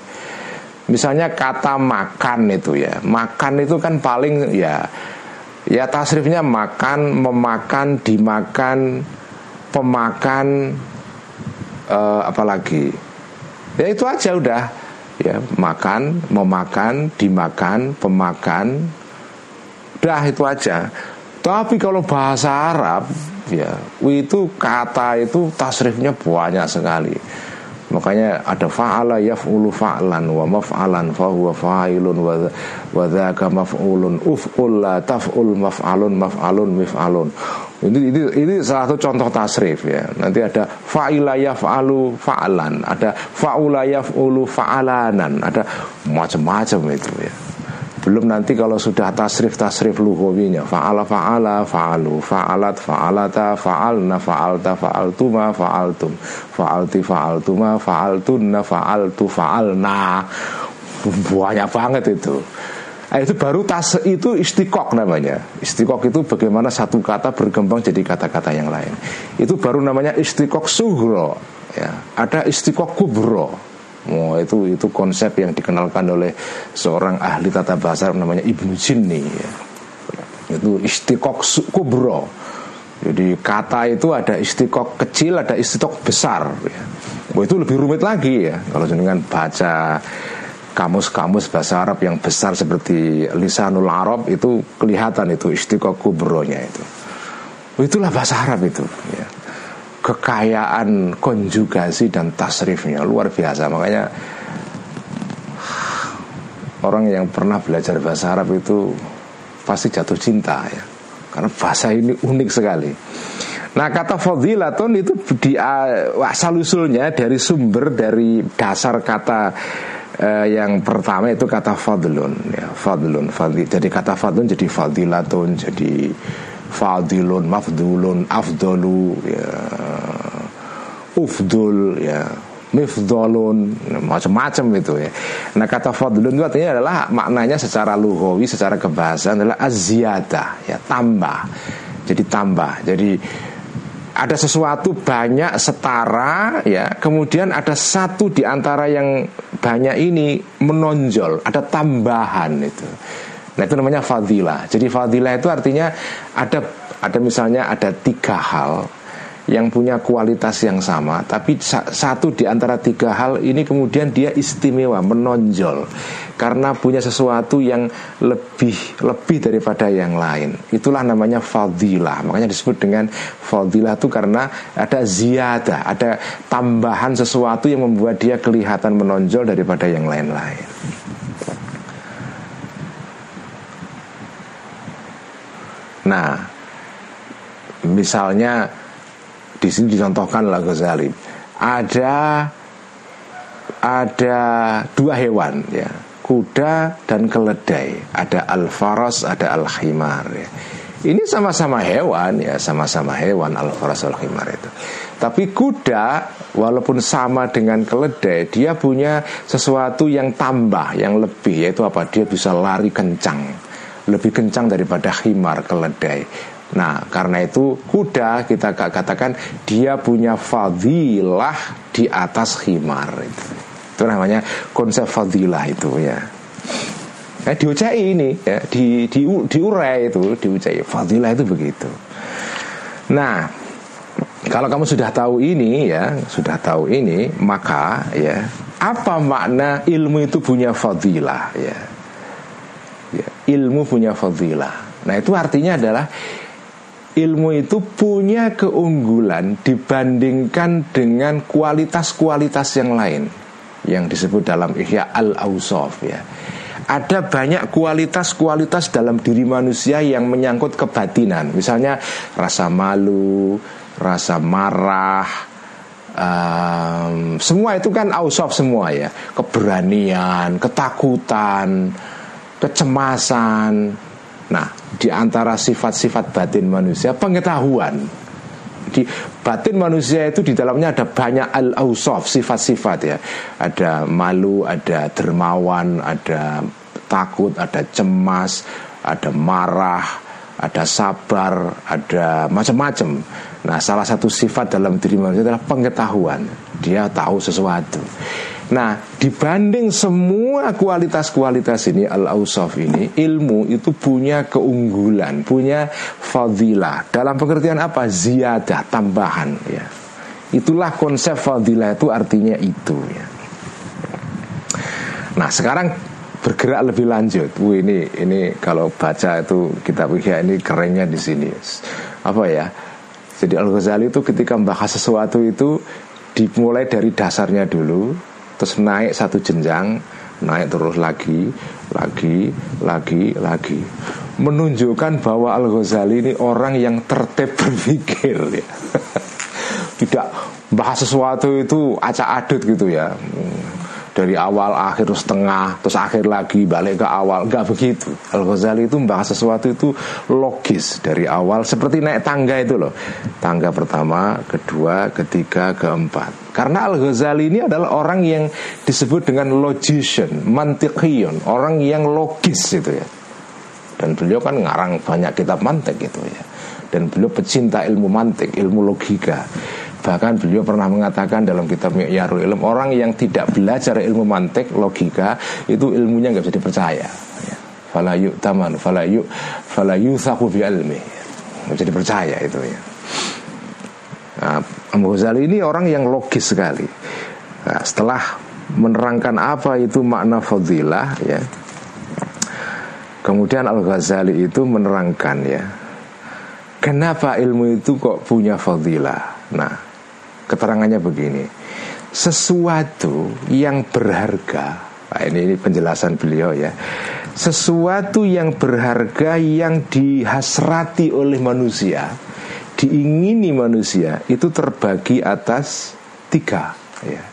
Misalnya kata makan itu ya, makan itu kan paling ya ya tasrifnya makan, memakan, dimakan, pemakan, uh, apalagi ya itu aja udah ya makan, memakan, dimakan, pemakan, udah itu aja. Tapi kalau bahasa Arab ya. Itu kata itu tasrifnya banyak sekali. Makanya ada fa'ala yaf'ulu fa'lan wa maf'alan fa huwa fa'ilun wa wa maf'ulun. Uf'ul la taf'ul maf'alun maf'alun mif'alun. Ini, ini ini salah satu contoh tasrif ya. Nanti ada fa'ila yaf'alu fa'lan ada fa'ula yaf'ulu fa'alanan ada macam-macam itu ya belum nanti kalau sudah tasrif tasrif lugawinya faala faala faalu faalat faalata faalna faalta faaltuma faaltum faalti faaltuma faaltunna faaltu faalna banyak banget itu Nah, itu baru tas itu istikok namanya. Istikok itu bagaimana satu kata berkembang jadi kata-kata yang lain. Itu baru namanya istikok suhro. Ya, ada istikok kubro. Oh, itu itu konsep yang dikenalkan oleh seorang ahli tata bahasa namanya Ibnu Jinni ya. Itu istikok kubro. Jadi kata itu ada istikok kecil, ada istikok besar ya. Itu lebih rumit lagi ya kalau dengan baca kamus-kamus bahasa Arab yang besar seperti lisanul Arab itu kelihatan itu istikok kubronya itu. Oh, itulah bahasa Arab itu ya kekayaan konjugasi dan tasrifnya luar biasa makanya orang yang pernah belajar bahasa Arab itu pasti jatuh cinta ya. Karena bahasa ini unik sekali. Nah kata fadilatun itu di uh, asal usulnya dari sumber dari dasar kata uh, yang pertama itu kata fadlun ya fadlun fadli jadi kata fadlun jadi fadilatun jadi fadilun mafdulun afdolu ya ufdul ya mifdolun macam-macam itu ya. Nah kata fadlun itu artinya adalah maknanya secara lugawi, secara kebahasaan adalah aziyadah ya tambah. Jadi tambah. Jadi ada sesuatu banyak setara ya kemudian ada satu di antara yang banyak ini menonjol ada tambahan itu nah itu namanya fadilah. Jadi fadilah itu artinya ada ada misalnya ada tiga hal yang punya kualitas yang sama tapi satu di antara tiga hal ini kemudian dia istimewa menonjol karena punya sesuatu yang lebih lebih daripada yang lain. Itulah namanya fadilah. Makanya disebut dengan fadilah itu karena ada ziyadah ada tambahan sesuatu yang membuat dia kelihatan menonjol daripada yang lain-lain nah misalnya di sini dicontohkan lah Ghazali. Ada ada dua hewan ya, kuda dan keledai. Ada al-faras, ada al-khimar ya. Ini sama-sama hewan ya, sama-sama hewan al-faras al-khimar itu. Tapi kuda walaupun sama dengan keledai, dia punya sesuatu yang tambah, yang lebih yaitu apa? Dia bisa lari kencang lebih kencang daripada khimar keledai. Nah, karena itu kuda kita katakan dia punya fadilah di atas khimar itu. Itu namanya konsep fadilah itu ya. Nah, diucai ini ya, di, di diurai itu, diucai fadilah itu begitu. Nah, kalau kamu sudah tahu ini ya, sudah tahu ini, maka ya, apa makna ilmu itu punya fadilah ya? Ilmu punya fadilah. Nah, itu artinya adalah ilmu itu punya keunggulan dibandingkan dengan kualitas-kualitas yang lain yang disebut dalam Ihya al-Ausaf ya. Ada banyak kualitas-kualitas dalam diri manusia yang menyangkut kebatinan. Misalnya rasa malu, rasa marah, um, semua itu kan ausaf semua ya. Keberanian, ketakutan, kecemasan, Nah, di antara sifat-sifat batin manusia pengetahuan. Di batin manusia itu di dalamnya ada banyak al-ausaf, sifat-sifat ya. Ada malu, ada dermawan, ada takut, ada cemas, ada marah, ada sabar, ada macam-macam. Nah, salah satu sifat dalam diri manusia adalah pengetahuan. Dia tahu sesuatu. Nah, dibanding semua kualitas-kualitas ini al-ausaf ini, ilmu itu punya keunggulan, punya fadilah. Dalam pengertian apa? Ziyadah, tambahan ya. Itulah konsep fadilah itu artinya itu ya. Nah, sekarang bergerak lebih lanjut. Wih, ini ini kalau baca itu kita pikir ini kerennya di sini. Apa ya? Jadi Al Ghazali itu ketika membahas sesuatu itu dimulai dari dasarnya dulu, terus naik satu jenjang naik terus lagi lagi lagi lagi. Menunjukkan bahwa Al Ghazali ini orang yang tertib *laughs* berpikir ya. tidak bahas sesuatu itu acak adut gitu ya dari awal akhir terus tengah terus akhir lagi balik ke awal. Nggak begitu. Al Ghazali itu membahas sesuatu itu logis dari awal. Seperti naik tangga itu loh. Tangga pertama kedua ketiga keempat. Karena Al Ghazali ini adalah orang yang disebut dengan logician mantiqion. Orang yang logis itu ya. Dan beliau kan ngarang banyak kitab mantik gitu ya. Dan beliau pecinta ilmu mantik ilmu logika Bahkan beliau pernah mengatakan dalam kitab Mi'yarul Ilm Orang yang tidak belajar ilmu mantik, logika Itu ilmunya nggak bisa dipercaya. Ya. Fala taman, fala yuk Fala yuthaku bi ilmi. Nggak bisa dipercaya itu ya. Nah, Abu Ghazali ini orang yang logis sekali. Nah, Setelah menerangkan apa itu makna fadilah ya. Kemudian Al-Ghazali itu menerangkan ya Kenapa ilmu itu kok punya fadilah? Nah Keterangannya begini Sesuatu yang berharga Nah, ini, ini penjelasan beliau ya. Sesuatu yang berharga yang dihasrati oleh manusia, diingini manusia itu terbagi atas tiga. Ya.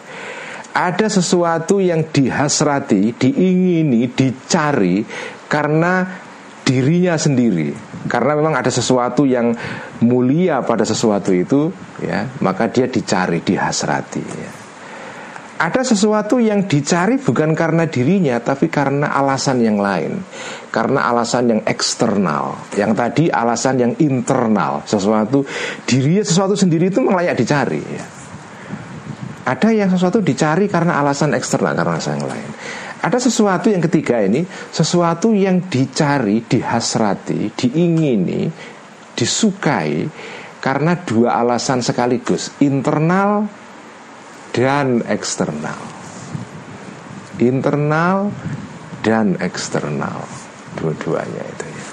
Ada sesuatu yang dihasrati, diingini, dicari karena dirinya sendiri. Karena memang ada sesuatu yang mulia pada sesuatu itu ya maka dia dicari dihasrati ya. ada sesuatu yang dicari bukan karena dirinya tapi karena alasan yang lain. Karena alasan yang eksternal. Yang tadi alasan yang internal. Sesuatu dirinya sesuatu sendiri itu layak dicari ya. ada yang sesuatu dicari karena alasan eksternal karena alasan yang lain ada sesuatu yang ketiga ini, sesuatu yang dicari, dihasrati, diingini, disukai karena dua alasan sekaligus, internal dan eksternal. Internal dan eksternal, dua-duanya itu ya.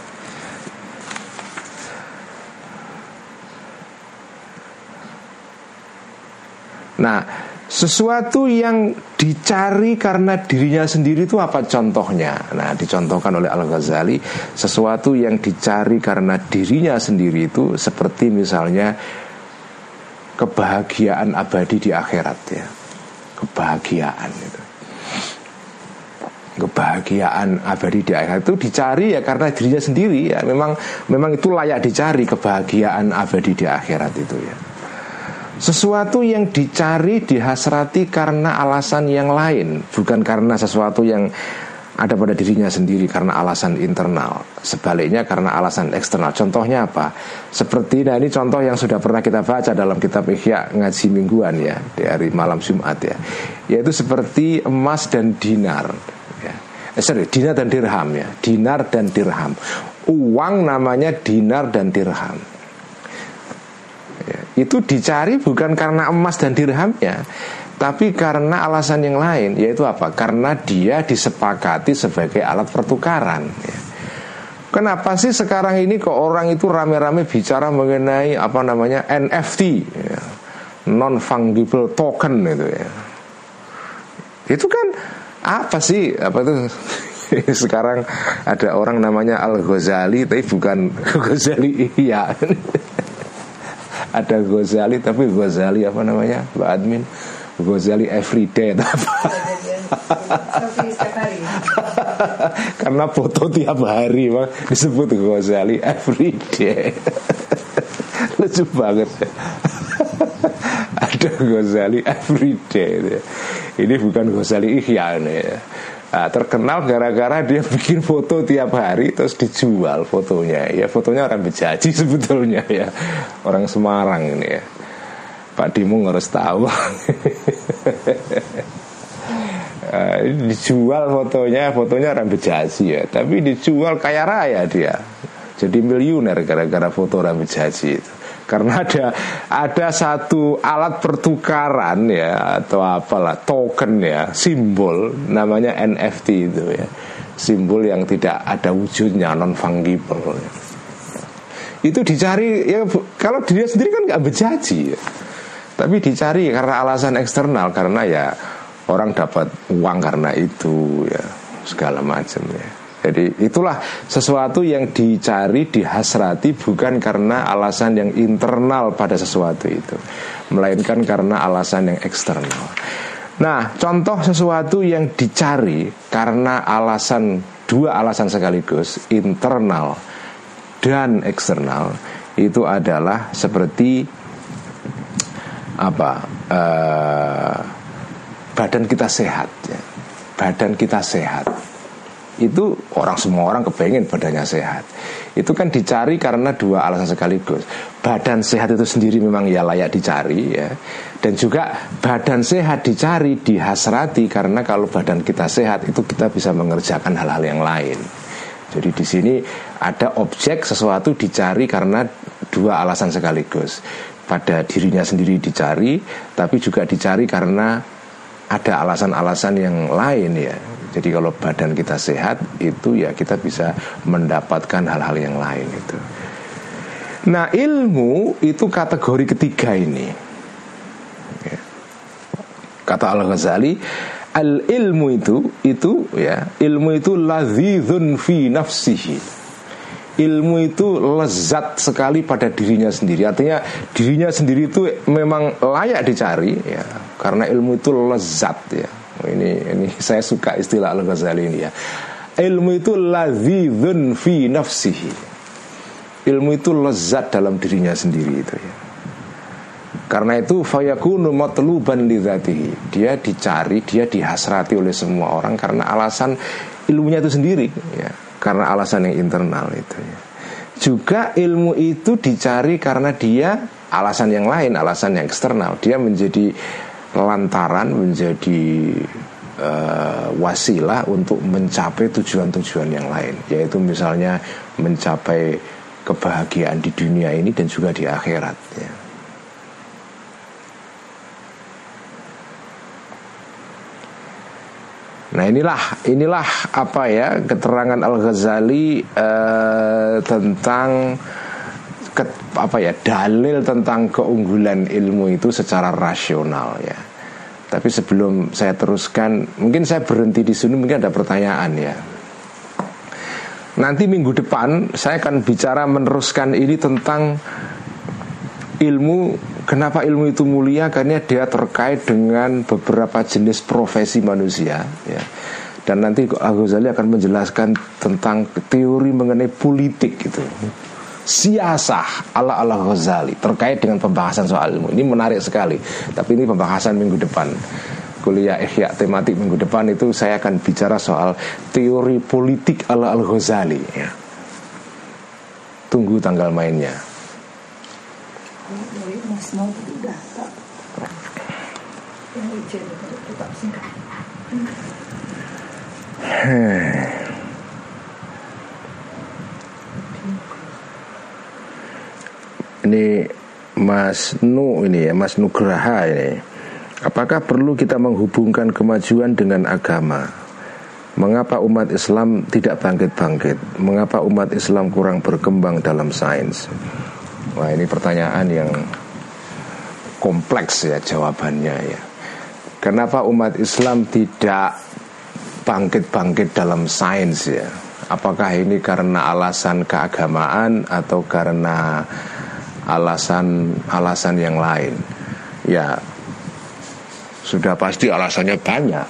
Nah, sesuatu yang dicari karena dirinya sendiri itu apa contohnya? Nah, dicontohkan oleh Al-Ghazali, sesuatu yang dicari karena dirinya sendiri itu seperti misalnya kebahagiaan abadi di akhirat ya. Kebahagiaan itu. Kebahagiaan abadi di akhirat itu dicari ya karena dirinya sendiri ya. Memang memang itu layak dicari kebahagiaan abadi di akhirat itu ya. Sesuatu yang dicari, dihasrati karena alasan yang lain, bukan karena sesuatu yang ada pada dirinya sendiri karena alasan internal. Sebaliknya karena alasan eksternal. Contohnya apa? Seperti nah ini contoh yang sudah pernah kita baca dalam kitab Ihya ngaji mingguan ya di hari malam Jumat ya. Yaitu seperti emas dan dinar. Ya. Eh, sorry, dinar dan dirham ya. Dinar dan dirham. Uang namanya dinar dan dirham itu dicari bukan karena emas dan dirhamnya tapi karena alasan yang lain yaitu apa? Karena dia disepakati sebagai alat pertukaran ya. kenapa sih sekarang ini kok orang itu rame-rame bicara mengenai apa namanya NFT ya. non fungible token itu ya. Itu kan apa sih? Apa itu? *laughs* Sekarang ada orang namanya Al Ghazali tapi bukan *laughs* Ghazali iya ada Ghazali tapi Ghazali apa namanya? Mbak Admin. Ghazali everyday *laughs* apa karena foto tiap hari bang. Disebut Ghazali everyday lucu banget. Ada Ghazali everyday ini bukan Ghazali Ihya ya Nah, terkenal gara-gara dia *laughs* bikin foto tiap hari terus dijual fotonya. Ya fotonya orang bejaji *laughs* sebetulnya ya. Orang Semarang ini ya. Pak Dimu harus tahu. *laughs* uh, dijual fotonya, fotonya orang bejaji ya. Tapi dijual kaya raya dia. Jadi miliuner gara-gara foto orang bejaji itu karena ada ada satu alat pertukaran ya atau apalah token ya simbol namanya NFT itu ya simbol yang tidak ada wujudnya non fungible ya. itu dicari ya kalau dia sendiri kan nggak berjanji ya. tapi dicari karena alasan eksternal karena ya orang dapat uang karena itu ya segala macam ya jadi itulah sesuatu yang dicari, dihasrati bukan karena alasan yang internal pada sesuatu itu, melainkan karena alasan yang eksternal. Nah, contoh sesuatu yang dicari karena alasan dua alasan sekaligus, internal dan eksternal, itu adalah seperti apa? Uh, badan kita sehat, ya. badan kita sehat itu orang semua orang kepengen badannya sehat. Itu kan dicari karena dua alasan sekaligus. Badan sehat itu sendiri memang ya layak dicari ya. Dan juga badan sehat dicari dihasrati karena kalau badan kita sehat itu kita bisa mengerjakan hal-hal yang lain. Jadi di sini ada objek sesuatu dicari karena dua alasan sekaligus. Pada dirinya sendiri dicari tapi juga dicari karena ada alasan-alasan yang lain ya jadi kalau badan kita sehat itu ya kita bisa mendapatkan hal-hal yang lain itu. Nah ilmu itu kategori ketiga ini. Ya. Kata Al Ghazali, al ilmu itu itu ya ilmu itu ladzizun fi nafsihi ilmu itu lezat sekali pada dirinya sendiri artinya dirinya sendiri itu memang layak dicari ya karena ilmu itu lezat ya ini ini *laughs* saya suka istilah al ghazali ini ya ilmu itu ladzizun fi nafsihi ilmu itu lezat dalam dirinya sendiri itu ya karena itu fayakunu matluban lidzatihi. Dia dicari, dia dihasrati oleh semua orang karena alasan ilmunya itu sendiri ya. Karena alasan yang internal itu ya. Juga ilmu itu dicari karena dia alasan yang lain, alasan yang eksternal. Dia menjadi lantaran, menjadi uh, wasilah untuk mencapai tujuan-tujuan yang lain, yaitu misalnya mencapai kebahagiaan di dunia ini dan juga di akhirat ya. Nah inilah inilah apa ya keterangan Al Ghazali eh, tentang ke, apa ya dalil tentang keunggulan ilmu itu secara rasional ya. Tapi sebelum saya teruskan, mungkin saya berhenti di sini mungkin ada pertanyaan ya. Nanti minggu depan saya akan bicara meneruskan ini tentang ilmu kenapa ilmu itu mulia karena dia terkait dengan beberapa jenis profesi manusia ya dan nanti Al-Ghazali akan menjelaskan tentang teori mengenai politik itu siasah ala ala Ghazali terkait dengan pembahasan soal ilmu. Ini menarik sekali tapi ini pembahasan minggu depan. Kuliah ihya tematik minggu depan itu saya akan bicara soal teori politik ala al Ghazali ya. tunggu tanggal mainnya. Mas mau data yang ujian itu tetap singkat ini Mas Nu ini ya Mas Nugraha ini Apakah perlu kita menghubungkan kemajuan dengan agama? Mengapa umat Islam tidak bangkit-bangkit? Mengapa umat Islam kurang berkembang dalam sains? Wah ini pertanyaan yang kompleks ya jawabannya ya. Kenapa umat Islam tidak bangkit-bangkit dalam sains ya? Apakah ini karena alasan keagamaan atau karena alasan alasan yang lain? Ya, sudah pasti alasannya banyak.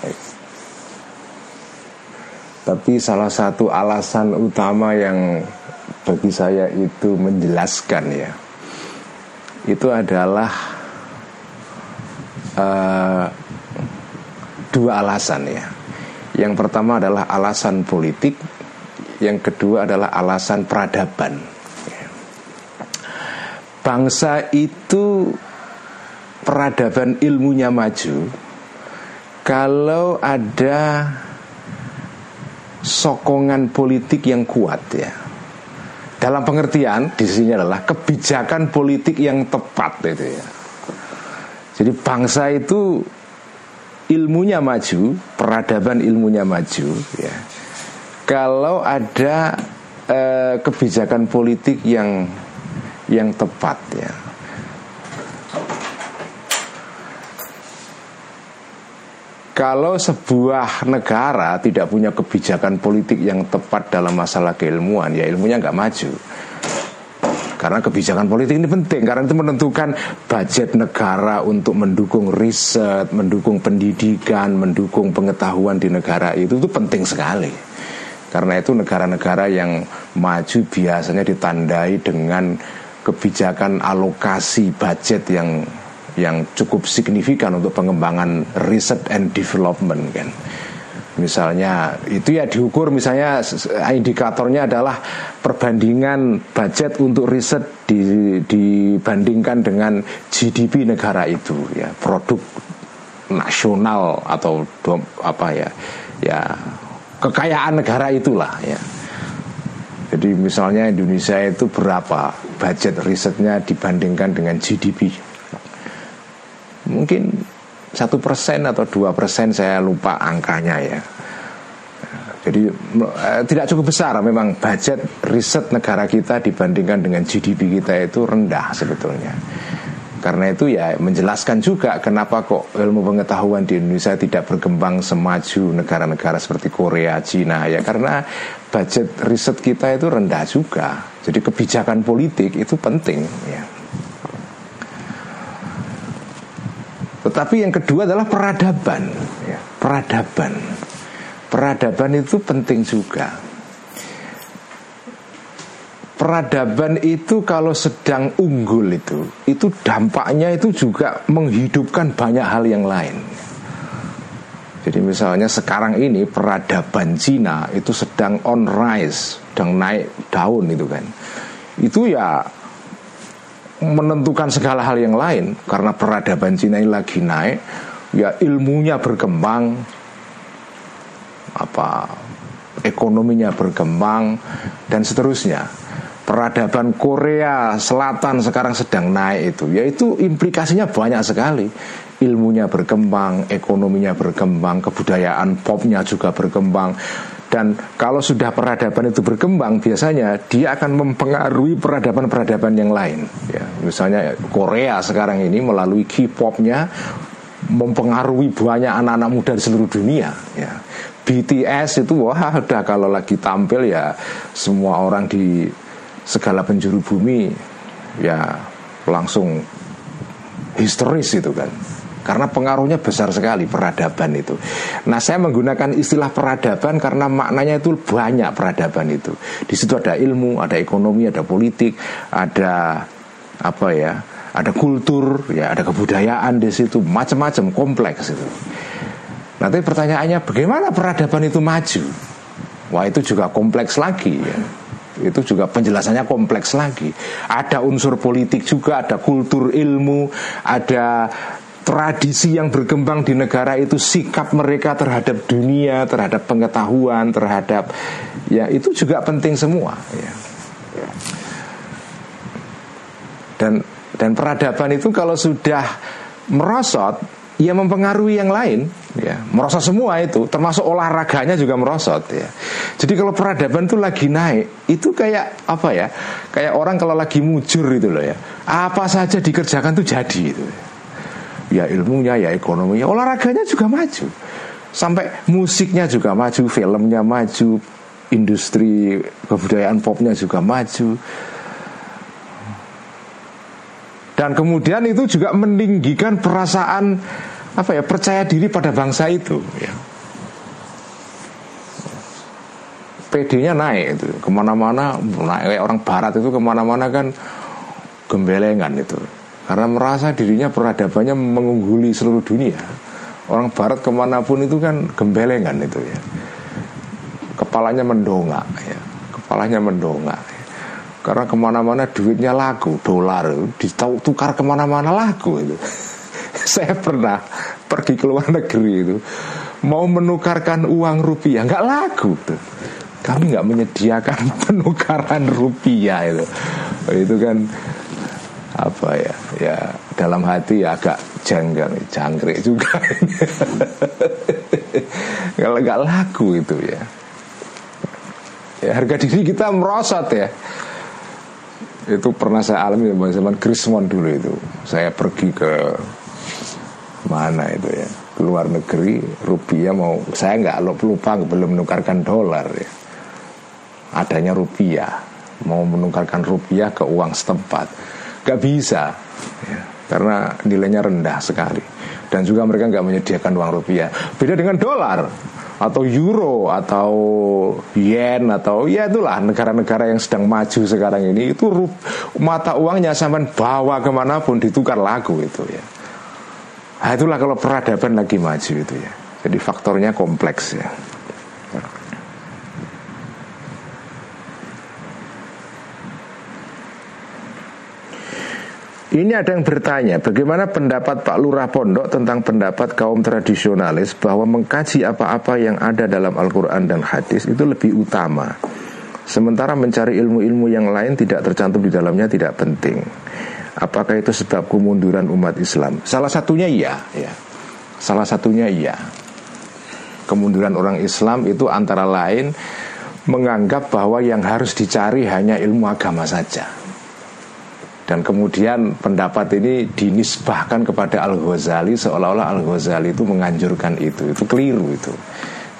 Tapi salah satu alasan utama yang bagi saya itu menjelaskan ya, itu adalah uh, dua alasan ya. Yang pertama adalah alasan politik, yang kedua adalah alasan peradaban. Bangsa itu peradaban ilmunya maju kalau ada sokongan politik yang kuat ya. Dalam pengertian di sini adalah kebijakan politik yang tepat itu ya. Jadi bangsa itu ilmunya maju, peradaban ilmunya maju ya. Kalau ada eh, kebijakan politik yang yang tepat ya. Kalau sebuah negara tidak punya kebijakan politik yang tepat dalam masalah keilmuan, ya ilmunya nggak maju. Karena kebijakan politik ini penting karena itu menentukan budget negara untuk mendukung riset, mendukung pendidikan, mendukung pengetahuan di negara itu itu penting sekali. Karena itu negara-negara yang maju biasanya ditandai dengan kebijakan alokasi budget yang yang cukup signifikan untuk pengembangan riset and development kan. Misalnya itu ya diukur misalnya indikatornya adalah perbandingan budget untuk riset di, dibandingkan dengan GDP negara itu ya produk nasional atau apa ya ya kekayaan negara itulah ya. Jadi misalnya Indonesia itu berapa budget risetnya dibandingkan dengan GDP mungkin satu persen atau dua persen saya lupa angkanya ya. Jadi eh, tidak cukup besar memang budget riset negara kita dibandingkan dengan GDP kita itu rendah sebetulnya. Karena itu ya menjelaskan juga kenapa kok ilmu pengetahuan di Indonesia tidak berkembang semaju negara-negara seperti Korea, Cina ya karena budget riset kita itu rendah juga. Jadi kebijakan politik itu penting ya. Tetapi yang kedua adalah peradaban ya, peradaban. Peradaban itu penting juga peradaban itu kalau sedang unggul itu itu dampaknya itu juga menghidupkan banyak hal yang lain. Jadi misalnya sekarang ini peradaban Cina itu sedang on rise, sedang naik daun itu kan. Itu ya menentukan segala hal yang lain karena peradaban Cina ini lagi naik, ya ilmunya berkembang apa ekonominya berkembang dan seterusnya. Peradaban Korea Selatan sekarang sedang naik itu. Yaitu implikasinya banyak sekali. Ilmunya berkembang ekonominya berkembang kebudayaan popnya juga berkembang. Dan kalau sudah peradaban itu berkembang biasanya dia akan mempengaruhi peradaban-peradaban yang lain. Ya misalnya Korea sekarang ini melalui K-popnya mempengaruhi banyak anak-anak muda di seluruh dunia. Ya BTS itu wah udah kalau lagi tampil ya semua orang di segala penjuru bumi ya langsung histeris itu kan karena pengaruhnya besar sekali peradaban itu. Nah, saya menggunakan istilah peradaban karena maknanya itu banyak peradaban itu. Di situ ada ilmu, ada ekonomi, ada politik, ada apa ya, ada kultur, ya, ada kebudayaan di situ, macam-macam kompleks itu. Nanti pertanyaannya bagaimana peradaban itu maju? Wah, itu juga kompleks lagi ya itu juga penjelasannya kompleks lagi. Ada unsur politik juga, ada kultur ilmu, ada tradisi yang berkembang di negara itu, sikap mereka terhadap dunia, terhadap pengetahuan, terhadap ya itu juga penting semua. Ya. Dan dan peradaban itu kalau sudah merosot ya mempengaruhi yang lain ya. Merosot semua itu termasuk olahraganya juga merosot ya. Jadi kalau peradaban itu lagi naik itu kayak apa ya kayak orang kalau lagi mujur itu loh ya. Apa saja dikerjakan tuh jadi itu. Ya ilmunya ya ekonominya olahraganya juga maju. Sampai musiknya juga maju filmnya maju industri kebudayaan popnya juga maju dan kemudian itu juga meninggikan perasaan apa ya percaya diri pada bangsa itu ya. PD-nya naik itu. Ke mana-mana naik. Orang Barat itu ke mana-mana kan gembelengan itu. Karena merasa dirinya peradabannya mengungguli seluruh dunia. Orang Barat ke mana pun itu kan gembelengan itu ya. Kepalanya mendongak ya. Kepalanya mendongak karena ke mana-mana duitnya laku dolar ditukar ke mana-mana laku itu. *laughs* Saya pernah pergi ke luar negeri itu mau menukarkan uang rupiah nggak laku tuh kami nggak menyediakan *laughs* penukaran rupiah itu. Itu kan apa ya ya dalam hati ya agak janggal jangkrik juga. *laughs* Kalau nggak laku itu ya. Ya harga diri kita merosot ya itu pernah saya alami zaman Krismon dulu itu. Saya pergi ke mana itu ya? Ke luar negeri rupiah mau saya nggak lupa belum menukarkan dolar ya. Adanya rupiah. Mau menukarkan rupiah ke uang setempat. Nggak bisa ya, karena nilainya rendah sekali. Dan juga mereka nggak menyediakan uang rupiah. Beda dengan dolar atau euro atau yen atau ya itulah negara-negara yang sedang maju sekarang ini itu mata uangnya sampai bawa ke mana pun ditukar lagu itu ya. Nah, itulah kalau peradaban lagi maju itu ya. Jadi faktornya kompleks ya Ini ada yang bertanya, bagaimana pendapat Pak Lurah Pondok tentang pendapat kaum tradisionalis bahwa mengkaji apa-apa yang ada dalam Al-Quran dan hadis itu lebih utama. Sementara mencari ilmu-ilmu yang lain tidak tercantum di dalamnya tidak penting. Apakah itu sebab kemunduran umat Islam? Salah satunya iya, ya. Salah satunya iya. Kemunduran orang Islam itu antara lain menganggap bahwa yang harus dicari hanya ilmu agama saja dan kemudian pendapat ini dinisbahkan kepada Al Ghazali seolah-olah Al Ghazali itu menganjurkan itu. Itu keliru itu.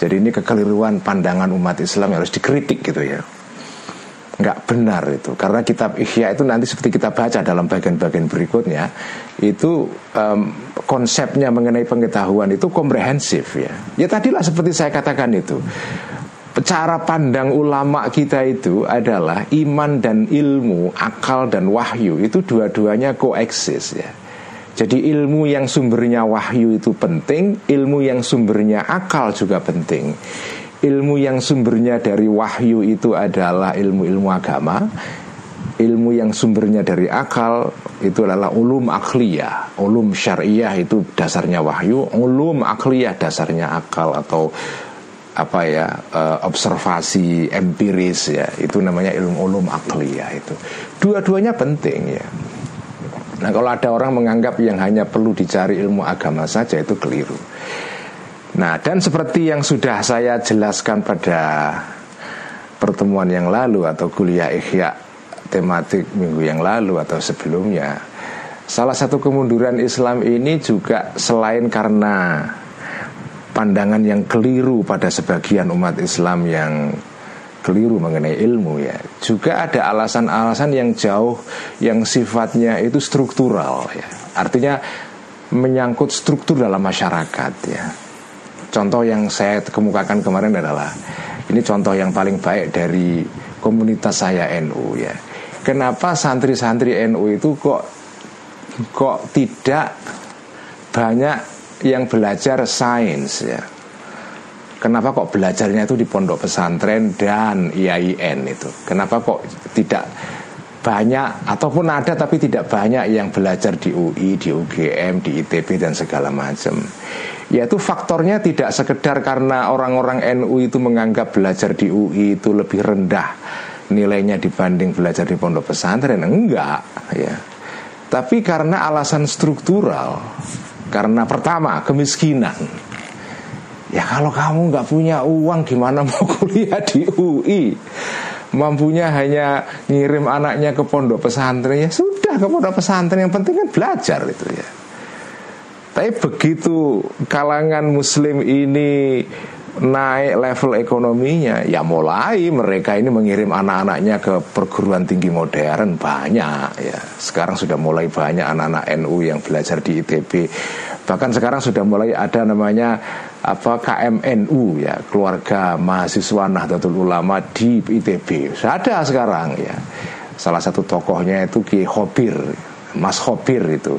Jadi ini kekeliruan pandangan umat Islam yang harus dikritik gitu ya. Nggak benar itu. Karena kitab Ihya itu nanti seperti kita baca dalam bagian-bagian berikutnya itu um, konsepnya mengenai pengetahuan itu komprehensif ya. Ya tadilah seperti saya katakan itu cara pandang ulama kita itu adalah iman dan ilmu akal dan wahyu itu dua-duanya koeksis ya. Jadi ilmu yang sumbernya wahyu itu penting ilmu yang sumbernya akal juga penting. Ilmu yang sumbernya dari wahyu itu adalah ilmu-ilmu agama. Ilmu yang sumbernya dari akal itu adalah ulum akliyah ulum syariah itu dasarnya wahyu ulum akliyah dasarnya akal atau apa ya uh, observasi empiris ya itu namanya ilmu ulum akliyah itu. Dua-duanya penting ya. Nah kalau ada orang menganggap yang hanya perlu dicari ilmu agama saja itu keliru. Nah, dan seperti yang sudah saya jelaskan pada pertemuan yang lalu atau kuliah ikhya tematik minggu yang lalu atau sebelumnya, salah satu kemunduran Islam ini juga selain karena pandangan yang keliru pada sebagian umat Islam yang keliru mengenai ilmu ya. Juga ada alasan-alasan yang jauh yang sifatnya itu struktural ya. Artinya menyangkut struktur dalam masyarakat ya. Contoh yang saya kemukakan kemarin adalah ini contoh yang paling baik dari komunitas saya NU ya. Kenapa santri-santri NU itu kok kok tidak banyak yang belajar sains ya? Kenapa kok belajarnya itu di pondok pesantren dan IAIN itu? Kenapa kok tidak banyak ataupun ada tapi tidak banyak yang belajar di UI, di UGM, di ITB dan segala macam yaitu faktornya tidak sekedar karena orang-orang NU itu menganggap belajar di UI itu lebih rendah nilainya dibanding belajar di pondok pesantren enggak ya tapi karena alasan struktural karena pertama kemiskinan. Ya kalau kamu nggak punya uang gimana mau *laughs* kuliah di UI mampunya hanya ngirim anaknya ke pondok pesantren. Ya sudah ke pondok pesantren. Yang penting kan belajar itu ya. Tapi begitu kalangan muslim ini naik level ekonominya ya mulai mereka ini mengirim anak-anaknya ke perguruan tinggi modern banyak ya. Sekarang sudah mulai banyak anak-anak NU yang belajar di ITB bahkan sekarang sudah mulai ada namanya apa KMNU ya keluarga mahasiswa Nahdlatul Ulama di ITB ada sekarang ya. Salah satu tokohnya itu Ki Hobir Mas Hobir itu.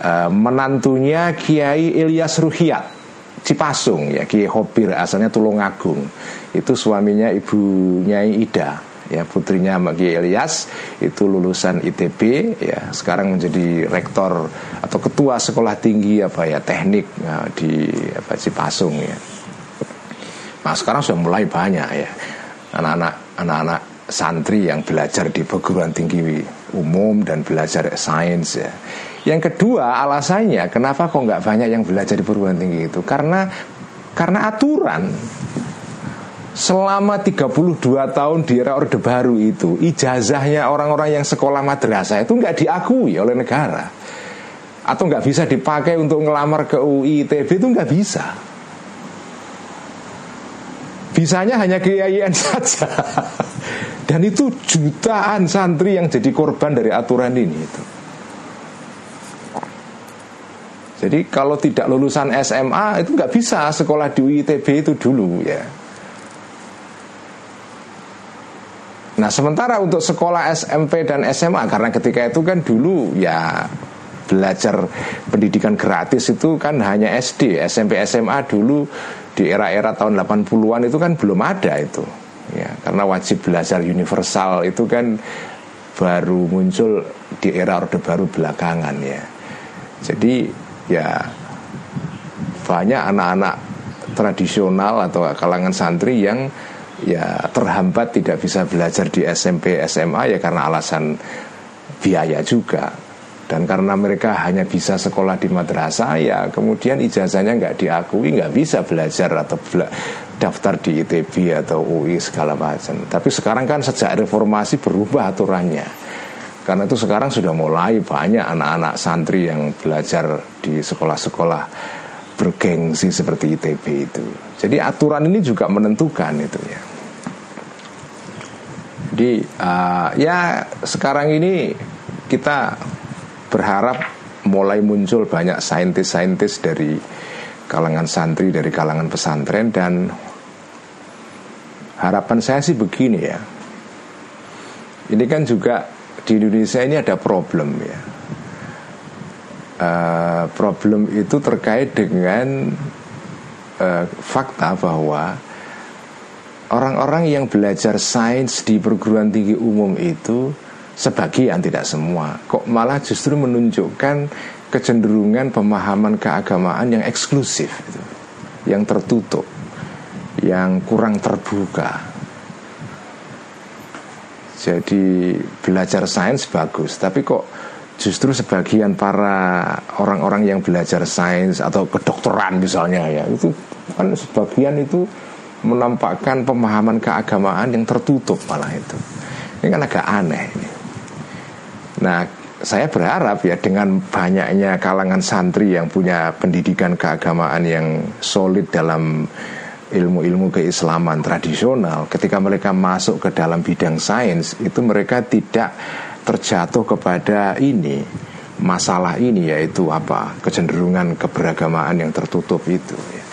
Eh, menantunya Kiai Ilyas Ruhiat Cipasung ya Kiai Hobir asalnya Tulungagung. Itu suaminya ibu Nyai Ida ya putrinya Kiai Ilyas itu lulusan ITB ya sekarang menjadi rektor atau ketua sekolah tinggi apa ya teknik ya, di apa Cipasung ya. Nah sekarang sudah mulai banyak ya. Anak-anak anak-anak santri yang belajar di perguruan tinggi umum dan belajar sains ya yang kedua alasannya kenapa kok nggak banyak yang belajar di perguruan tinggi itu? Karena karena aturan. Selama 32 tahun di era Orde Baru itu ijazahnya orang-orang yang sekolah madrasah itu nggak diakui oleh negara. Atau nggak bisa dipakai untuk ngelamar ke UI ITB itu nggak bisa. Bisanya hanya ke IAIN *laughs* saja. Dan itu jutaan santri yang jadi korban dari aturan ini itu Jadi kalau tidak lulusan SMA itu nggak bisa sekolah di UITB itu dulu ya. Nah sementara untuk sekolah SMP dan SMA karena ketika itu kan dulu ya belajar pendidikan gratis itu kan hanya SD, SMP, SMA dulu di era-era tahun 80-an itu kan belum ada itu. Ya, karena wajib belajar universal itu kan baru muncul di era Orde Baru belakangan ya. Jadi ya banyak anak-anak tradisional atau kalangan santri yang ya terhambat tidak bisa belajar di SMP SMA ya karena alasan biaya juga. Dan karena mereka hanya bisa sekolah di madrasah ya kemudian ijazahnya nggak diakui nggak bisa belajar atau bela daftar di ITB atau UI segala macam. Tapi sekarang kan sejak reformasi berubah aturannya Karena itu sekarang sudah mulai banyak anak-anak santri yang belajar di sekolah-sekolah bergengsi seperti ITB itu. Jadi aturan ini juga menentukan itu ya. Jadi uh, ya sekarang ini kita berharap mulai muncul banyak saintis-saintis dari kalangan santri, dari kalangan pesantren dan harapan saya sih begini ya. Ini kan juga di Indonesia ini ada problem ya. Uh, problem itu terkait dengan uh, fakta bahwa orang-orang yang belajar sains di perguruan tinggi umum itu sebagian tidak semua kok malah justru menunjukkan kecenderungan pemahaman keagamaan yang eksklusif yang tertutup, yang kurang terbuka. Jadi belajar sains bagus, tapi kok justru sebagian para orang-orang yang belajar sains atau kedokteran misalnya ya itu kan sebagian itu menampakkan pemahaman keagamaan yang tertutup malah itu. Ini kan agak aneh ini. Nah, saya berharap ya dengan banyaknya kalangan santri yang punya pendidikan keagamaan yang solid dalam ilmu-ilmu keislaman tradisional ketika mereka masuk ke dalam bidang sains itu mereka tidak terjatuh kepada ini masalah ini yaitu apa kecenderungan keberagamaan yang tertutup itu ya.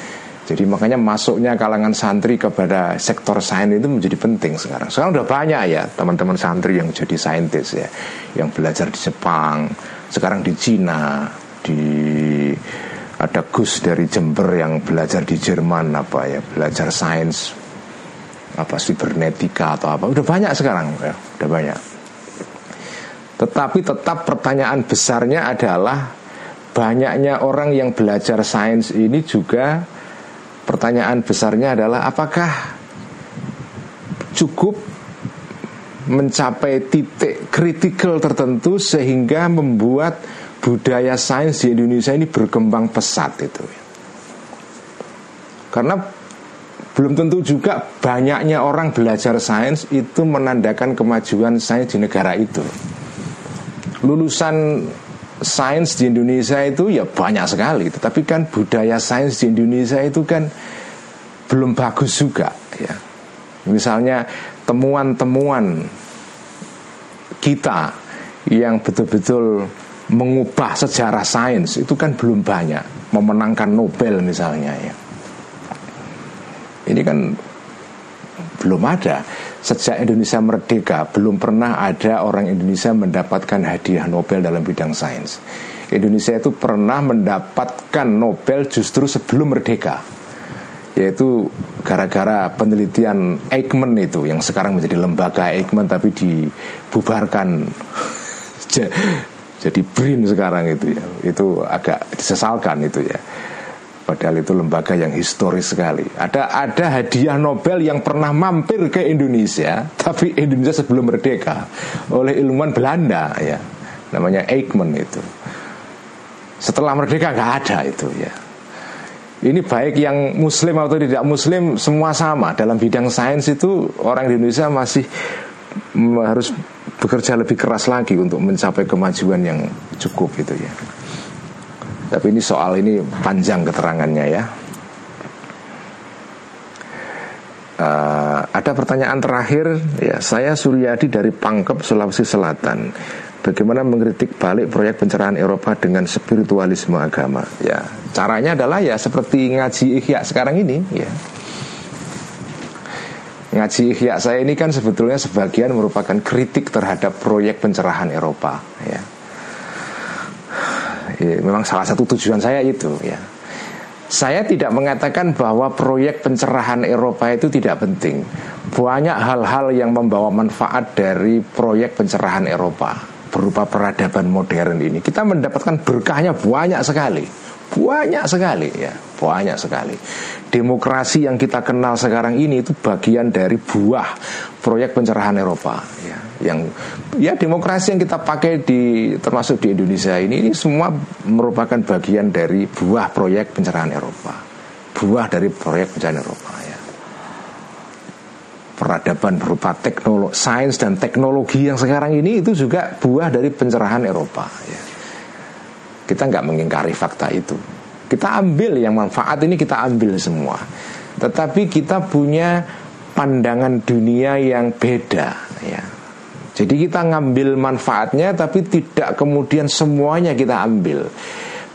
Jadi makanya masuknya kalangan santri kepada sektor sains itu menjadi penting sekarang. Sekarang udah banyak ya teman-teman santri yang jadi saintis ya, yang belajar di Jepang, sekarang di Cina, di ada Gus dari Jember yang belajar di Jerman apa ya belajar sains apa sibernetika atau apa. Udah banyak sekarang ya udah banyak. Tetapi tetap pertanyaan besarnya adalah banyaknya orang yang belajar sains ini juga pertanyaan besarnya adalah apakah cukup mencapai titik kritikal tertentu sehingga membuat budaya sains di Indonesia ini berkembang pesat itu. Karena belum tentu juga banyaknya orang belajar sains itu menandakan kemajuan sains di negara itu. Lulusan sains di Indonesia itu ya banyak sekali, tetapi kan budaya sains di Indonesia itu kan belum bagus juga ya. Misalnya temuan-temuan kita yang betul-betul mengubah sejarah sains itu kan belum banyak. Memenangkan Nobel misalnya ya. Ini kan belum ada. Sejak Indonesia merdeka belum pernah ada orang Indonesia mendapatkan hadiah Nobel dalam bidang sains. Indonesia itu pernah mendapatkan Nobel justru sebelum merdeka yaitu gara-gara penelitian Eichmann itu yang sekarang menjadi lembaga Eichmann tapi dibubarkan *laughs* jadi BRIN sekarang itu ya itu agak disesalkan itu ya. Padahal itu lembaga yang historis sekali. Ada ada hadiah Nobel yang pernah mampir ke Indonesia tapi Indonesia sebelum merdeka oleh ilmuwan Belanda ya. Namanya Eichmann itu. Setelah merdeka nggak ada itu ya. Ini baik yang muslim atau tidak muslim semua sama. Dalam bidang sains itu orang Indonesia masih harus bekerja lebih keras lagi untuk mencapai kemajuan yang cukup gitu ya. Tapi ini soal ini panjang keterangannya ya. Uh, ada pertanyaan terakhir ya saya Suryadi dari Pangkep Sulawesi Selatan bagaimana mengkritik balik proyek pencerahan Eropa dengan spiritualisme agama ya caranya adalah ya seperti ngaji ikhya sekarang ini ya Ngaji Ihya saya ini kan sebetulnya sebagian merupakan kritik terhadap proyek pencerahan Eropa ya. ya memang salah satu tujuan saya itu ya. Saya tidak mengatakan bahwa proyek pencerahan Eropa itu tidak penting. Banyak hal-hal yang membawa manfaat dari proyek pencerahan Eropa berupa peradaban modern ini. Kita mendapatkan berkahnya banyak sekali. Banyak sekali ya, banyak sekali. Demokrasi yang kita kenal sekarang ini itu bagian dari buah proyek pencerahan Eropa ya. Yang ya demokrasi yang kita pakai di termasuk di Indonesia ini ini semua merupakan bagian dari buah proyek pencerahan Eropa. Buah dari proyek pencerahan Eropa ya. peradaban berupa teknologi, sains dan teknologi yang sekarang ini itu juga buah dari pencerahan Eropa. Ya. Kita nggak mengingkari fakta itu. Kita ambil yang manfaat ini kita ambil semua. Tetapi kita punya pandangan dunia yang beda ya. Jadi kita ngambil manfaatnya tapi tidak kemudian semuanya kita ambil.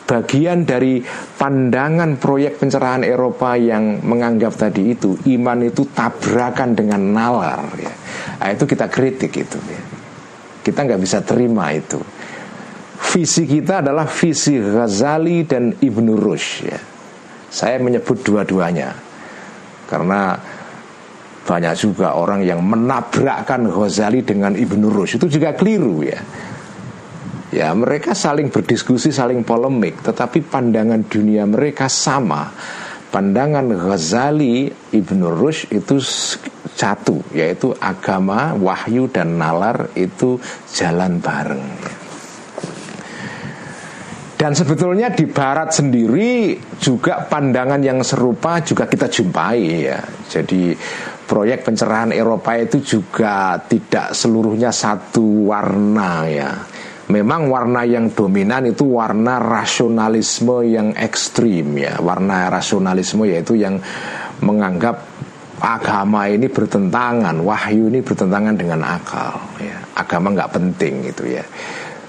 Bagian dari pandangan proyek pencerahan Eropa yang menganggap tadi itu iman itu tabrakan dengan nalar ya. Nah, itu kita kritik itu ya. Kita nggak bisa terima itu. Visi kita adalah visi Ghazali dan Ibnu Rushd ya. Saya menyebut dua-duanya karena banyak juga orang yang menabrakkan Ghazali dengan Ibnu Rushd itu juga keliru ya. Ya mereka saling berdiskusi, saling polemik, tetapi pandangan dunia mereka sama. Pandangan Ghazali Ibnu Rushd itu satu, yaitu agama, wahyu dan nalar itu jalan bareng. Dan sebetulnya di Barat sendiri juga pandangan yang serupa juga kita jumpai ya. Jadi proyek pencerahan Eropa itu juga tidak seluruhnya satu warna ya. Memang warna yang dominan itu warna rasionalisme yang ekstrim ya. Warna rasionalisme yaitu yang menganggap agama ini bertentangan, wahyu ini bertentangan dengan akal ya. Agama nggak penting gitu ya.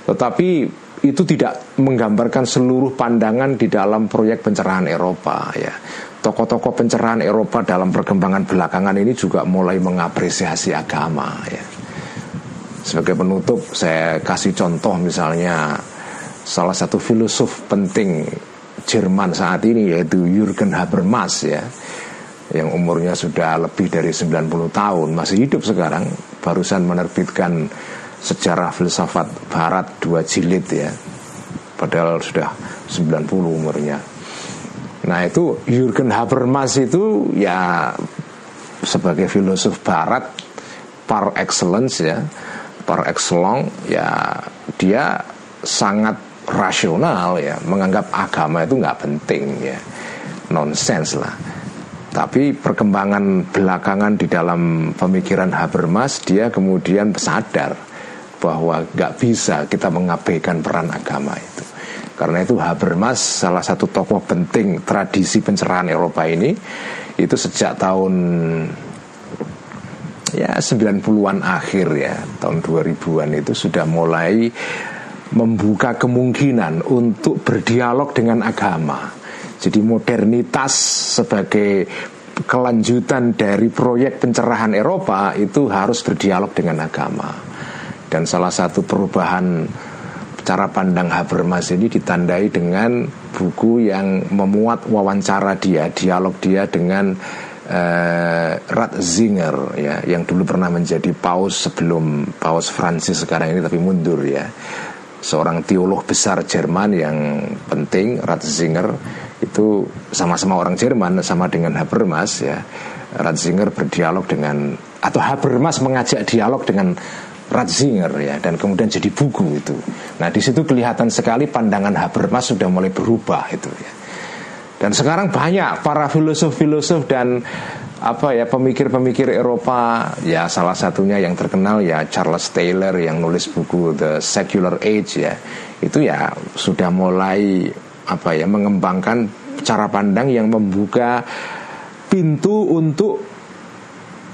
Tetapi itu tidak menggambarkan seluruh pandangan di dalam proyek pencerahan Eropa ya. Tokoh-tokoh pencerahan Eropa dalam perkembangan belakangan ini juga mulai mengapresiasi agama ya. Sebagai penutup saya kasih contoh misalnya salah satu filosof penting Jerman saat ini yaitu Jürgen Habermas ya yang umurnya sudah lebih dari 90 tahun masih hidup sekarang barusan menerbitkan sejarah filsafat barat dua jilid ya. Padahal sudah 90 umurnya. Nah itu Jürgen Habermas itu ya sebagai filosof barat par excellence ya par excellence ya dia sangat rasional ya menganggap agama itu nggak penting ya. Nonsens lah. Tapi perkembangan belakangan di dalam pemikiran Habermas dia kemudian sadar bahwa nggak bisa kita mengabaikan peran agama itu. Karena itu Habermas salah satu tokoh penting tradisi pencerahan Eropa ini itu sejak tahun ya 90-an akhir ya, tahun 2000-an itu sudah mulai membuka kemungkinan untuk berdialog dengan agama. Jadi modernitas sebagai kelanjutan dari proyek pencerahan Eropa itu harus berdialog dengan agama. Dan salah satu perubahan cara pandang Habermas ini ditandai dengan buku yang memuat wawancara dia, dialog dia dengan uh, Ratzinger ya, yang dulu pernah menjadi paus sebelum paus Francis sekarang ini tapi mundur ya. Seorang teolog besar Jerman yang penting Ratzinger itu sama-sama orang Jerman sama dengan Habermas ya. Ratzinger berdialog dengan atau Habermas mengajak dialog dengan Ratzinger ya dan kemudian jadi buku itu. Nah di situ kelihatan sekali pandangan Habermas sudah mulai berubah itu ya. Dan sekarang banyak para filosof-filosof dan apa ya pemikir-pemikir Eropa ya salah satunya yang terkenal ya Charles Taylor yang nulis buku The Secular Age ya itu ya sudah mulai apa ya mengembangkan cara pandang yang membuka pintu untuk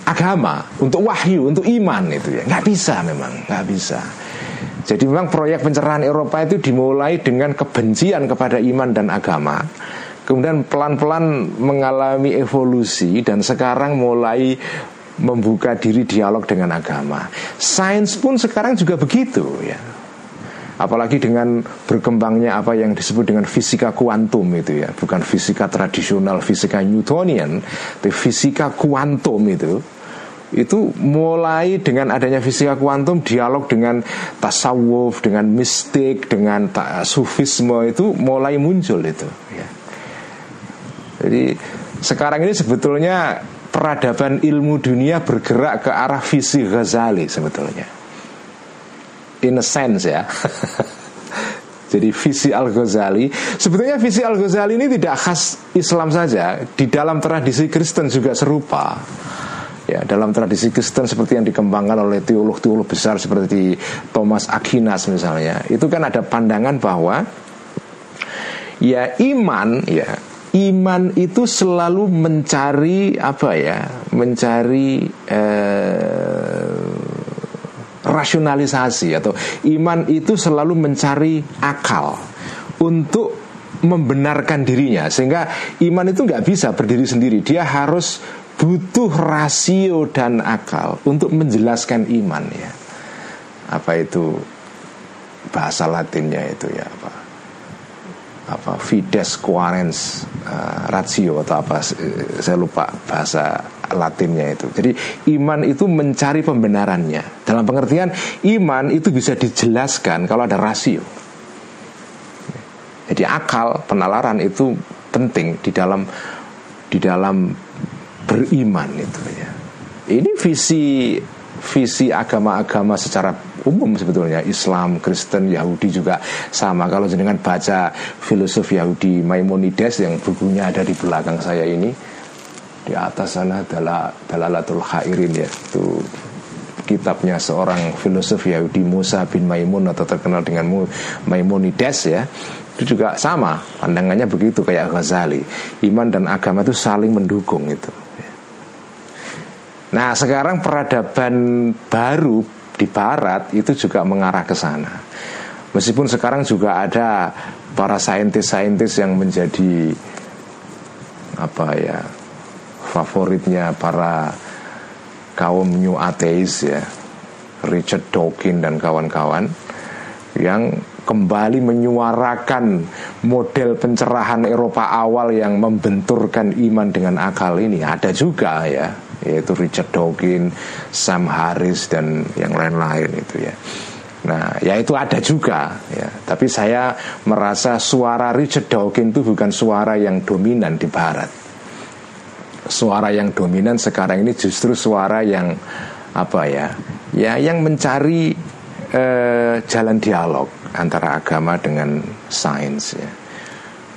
agama, untuk wahyu, untuk iman itu ya. Nggak bisa memang, nggak bisa. Jadi memang proyek pencerahan Eropa itu dimulai dengan kebencian kepada iman dan agama. Kemudian pelan-pelan mengalami evolusi dan sekarang mulai membuka diri dialog dengan agama. Sains pun sekarang juga begitu ya. Apalagi dengan berkembangnya apa yang disebut dengan fisika kuantum itu ya, bukan fisika tradisional, fisika Newtonian, tapi fisika kuantum itu itu mulai dengan adanya fisika kuantum dialog dengan tasawuf dengan mistik dengan sufisme itu mulai muncul itu. Ya. jadi sekarang ini sebetulnya peradaban ilmu dunia bergerak ke arah visi Ghazali sebetulnya. In a sense ya. *laughs* Jadi visi Al-Ghazali. Sebetulnya visi Al-Ghazali ini tidak khas Islam saja. Di dalam tradisi Kristen juga serupa ya dalam tradisi Kristen seperti yang dikembangkan oleh teolog-teolog besar seperti Thomas Aquinas misalnya itu kan ada pandangan bahwa ya iman ya iman itu selalu mencari apa ya mencari eh, rasionalisasi atau iman itu selalu mencari akal untuk membenarkan dirinya sehingga iman itu nggak bisa berdiri sendiri. Dia harus butuh rasio dan akal untuk menjelaskan iman ya apa itu bahasa Latinnya itu ya apa apa fides quarens uh, ratio atau apa saya lupa bahasa Latinnya itu. Jadi iman itu mencari pembenarannya. Dalam pengertian iman itu bisa dijelaskan kalau ada rasio. Jadi akal penalaran itu penting di dalam di dalam beriman itu ya. Ini visi visi agama-agama secara umum sebetulnya. Islam, Kristen, Yahudi juga sama. Kalau jenengan baca filosof Yahudi Maimonides yang bukunya ada di belakang saya ini di atas sana adalah Dalalatul Khairin ya itu kitabnya seorang filosof Yahudi Musa bin Maimun atau terkenal dengan Maimonides ya. Itu juga sama. Pandangannya begitu kayak Ghazali. Iman dan agama itu saling mendukung itu Nah sekarang peradaban baru di barat itu juga mengarah ke sana. Meskipun sekarang juga ada para saintis-saintis yang menjadi apa ya favoritnya para kaum new atheist ya Richard Dawkins dan kawan-kawan yang kembali menyuarakan model pencerahan Eropa awal yang membenturkan iman dengan akal ini ada juga ya yaitu Richard Dawkins, Sam Harris dan yang lain-lain itu ya. Nah, ya itu ada juga ya. Tapi saya merasa suara Richard Dawkins itu bukan suara yang dominan di barat. Suara yang dominan sekarang ini justru suara yang apa ya? Ya yang mencari eh, jalan dialog antara agama dengan sains ya.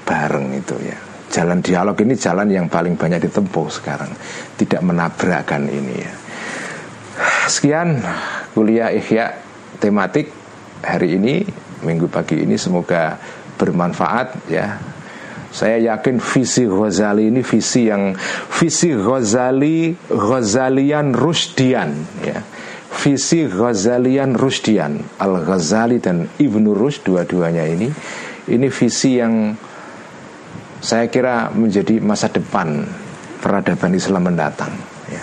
Bareng itu ya jalan dialog ini jalan yang paling banyak ditempuh sekarang. Tidak menabrakkan ini ya. Sekian kuliah ihya tematik hari ini minggu pagi ini. Semoga bermanfaat ya. Saya yakin visi Ghazali ini visi yang visi Ghazali Ghazalian Rusdian ya. Visi Ghazalian Rusdian Al Ghazali dan Ibnu Rushd dua-duanya ini. Ini visi yang saya kira menjadi masa depan peradaban Islam mendatang. Ya.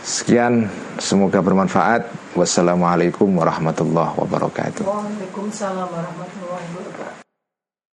Sekian, semoga bermanfaat. Wassalamualaikum warahmatullahi wabarakatuh. Waalaikumsalam warahmatullahi wabarakatuh.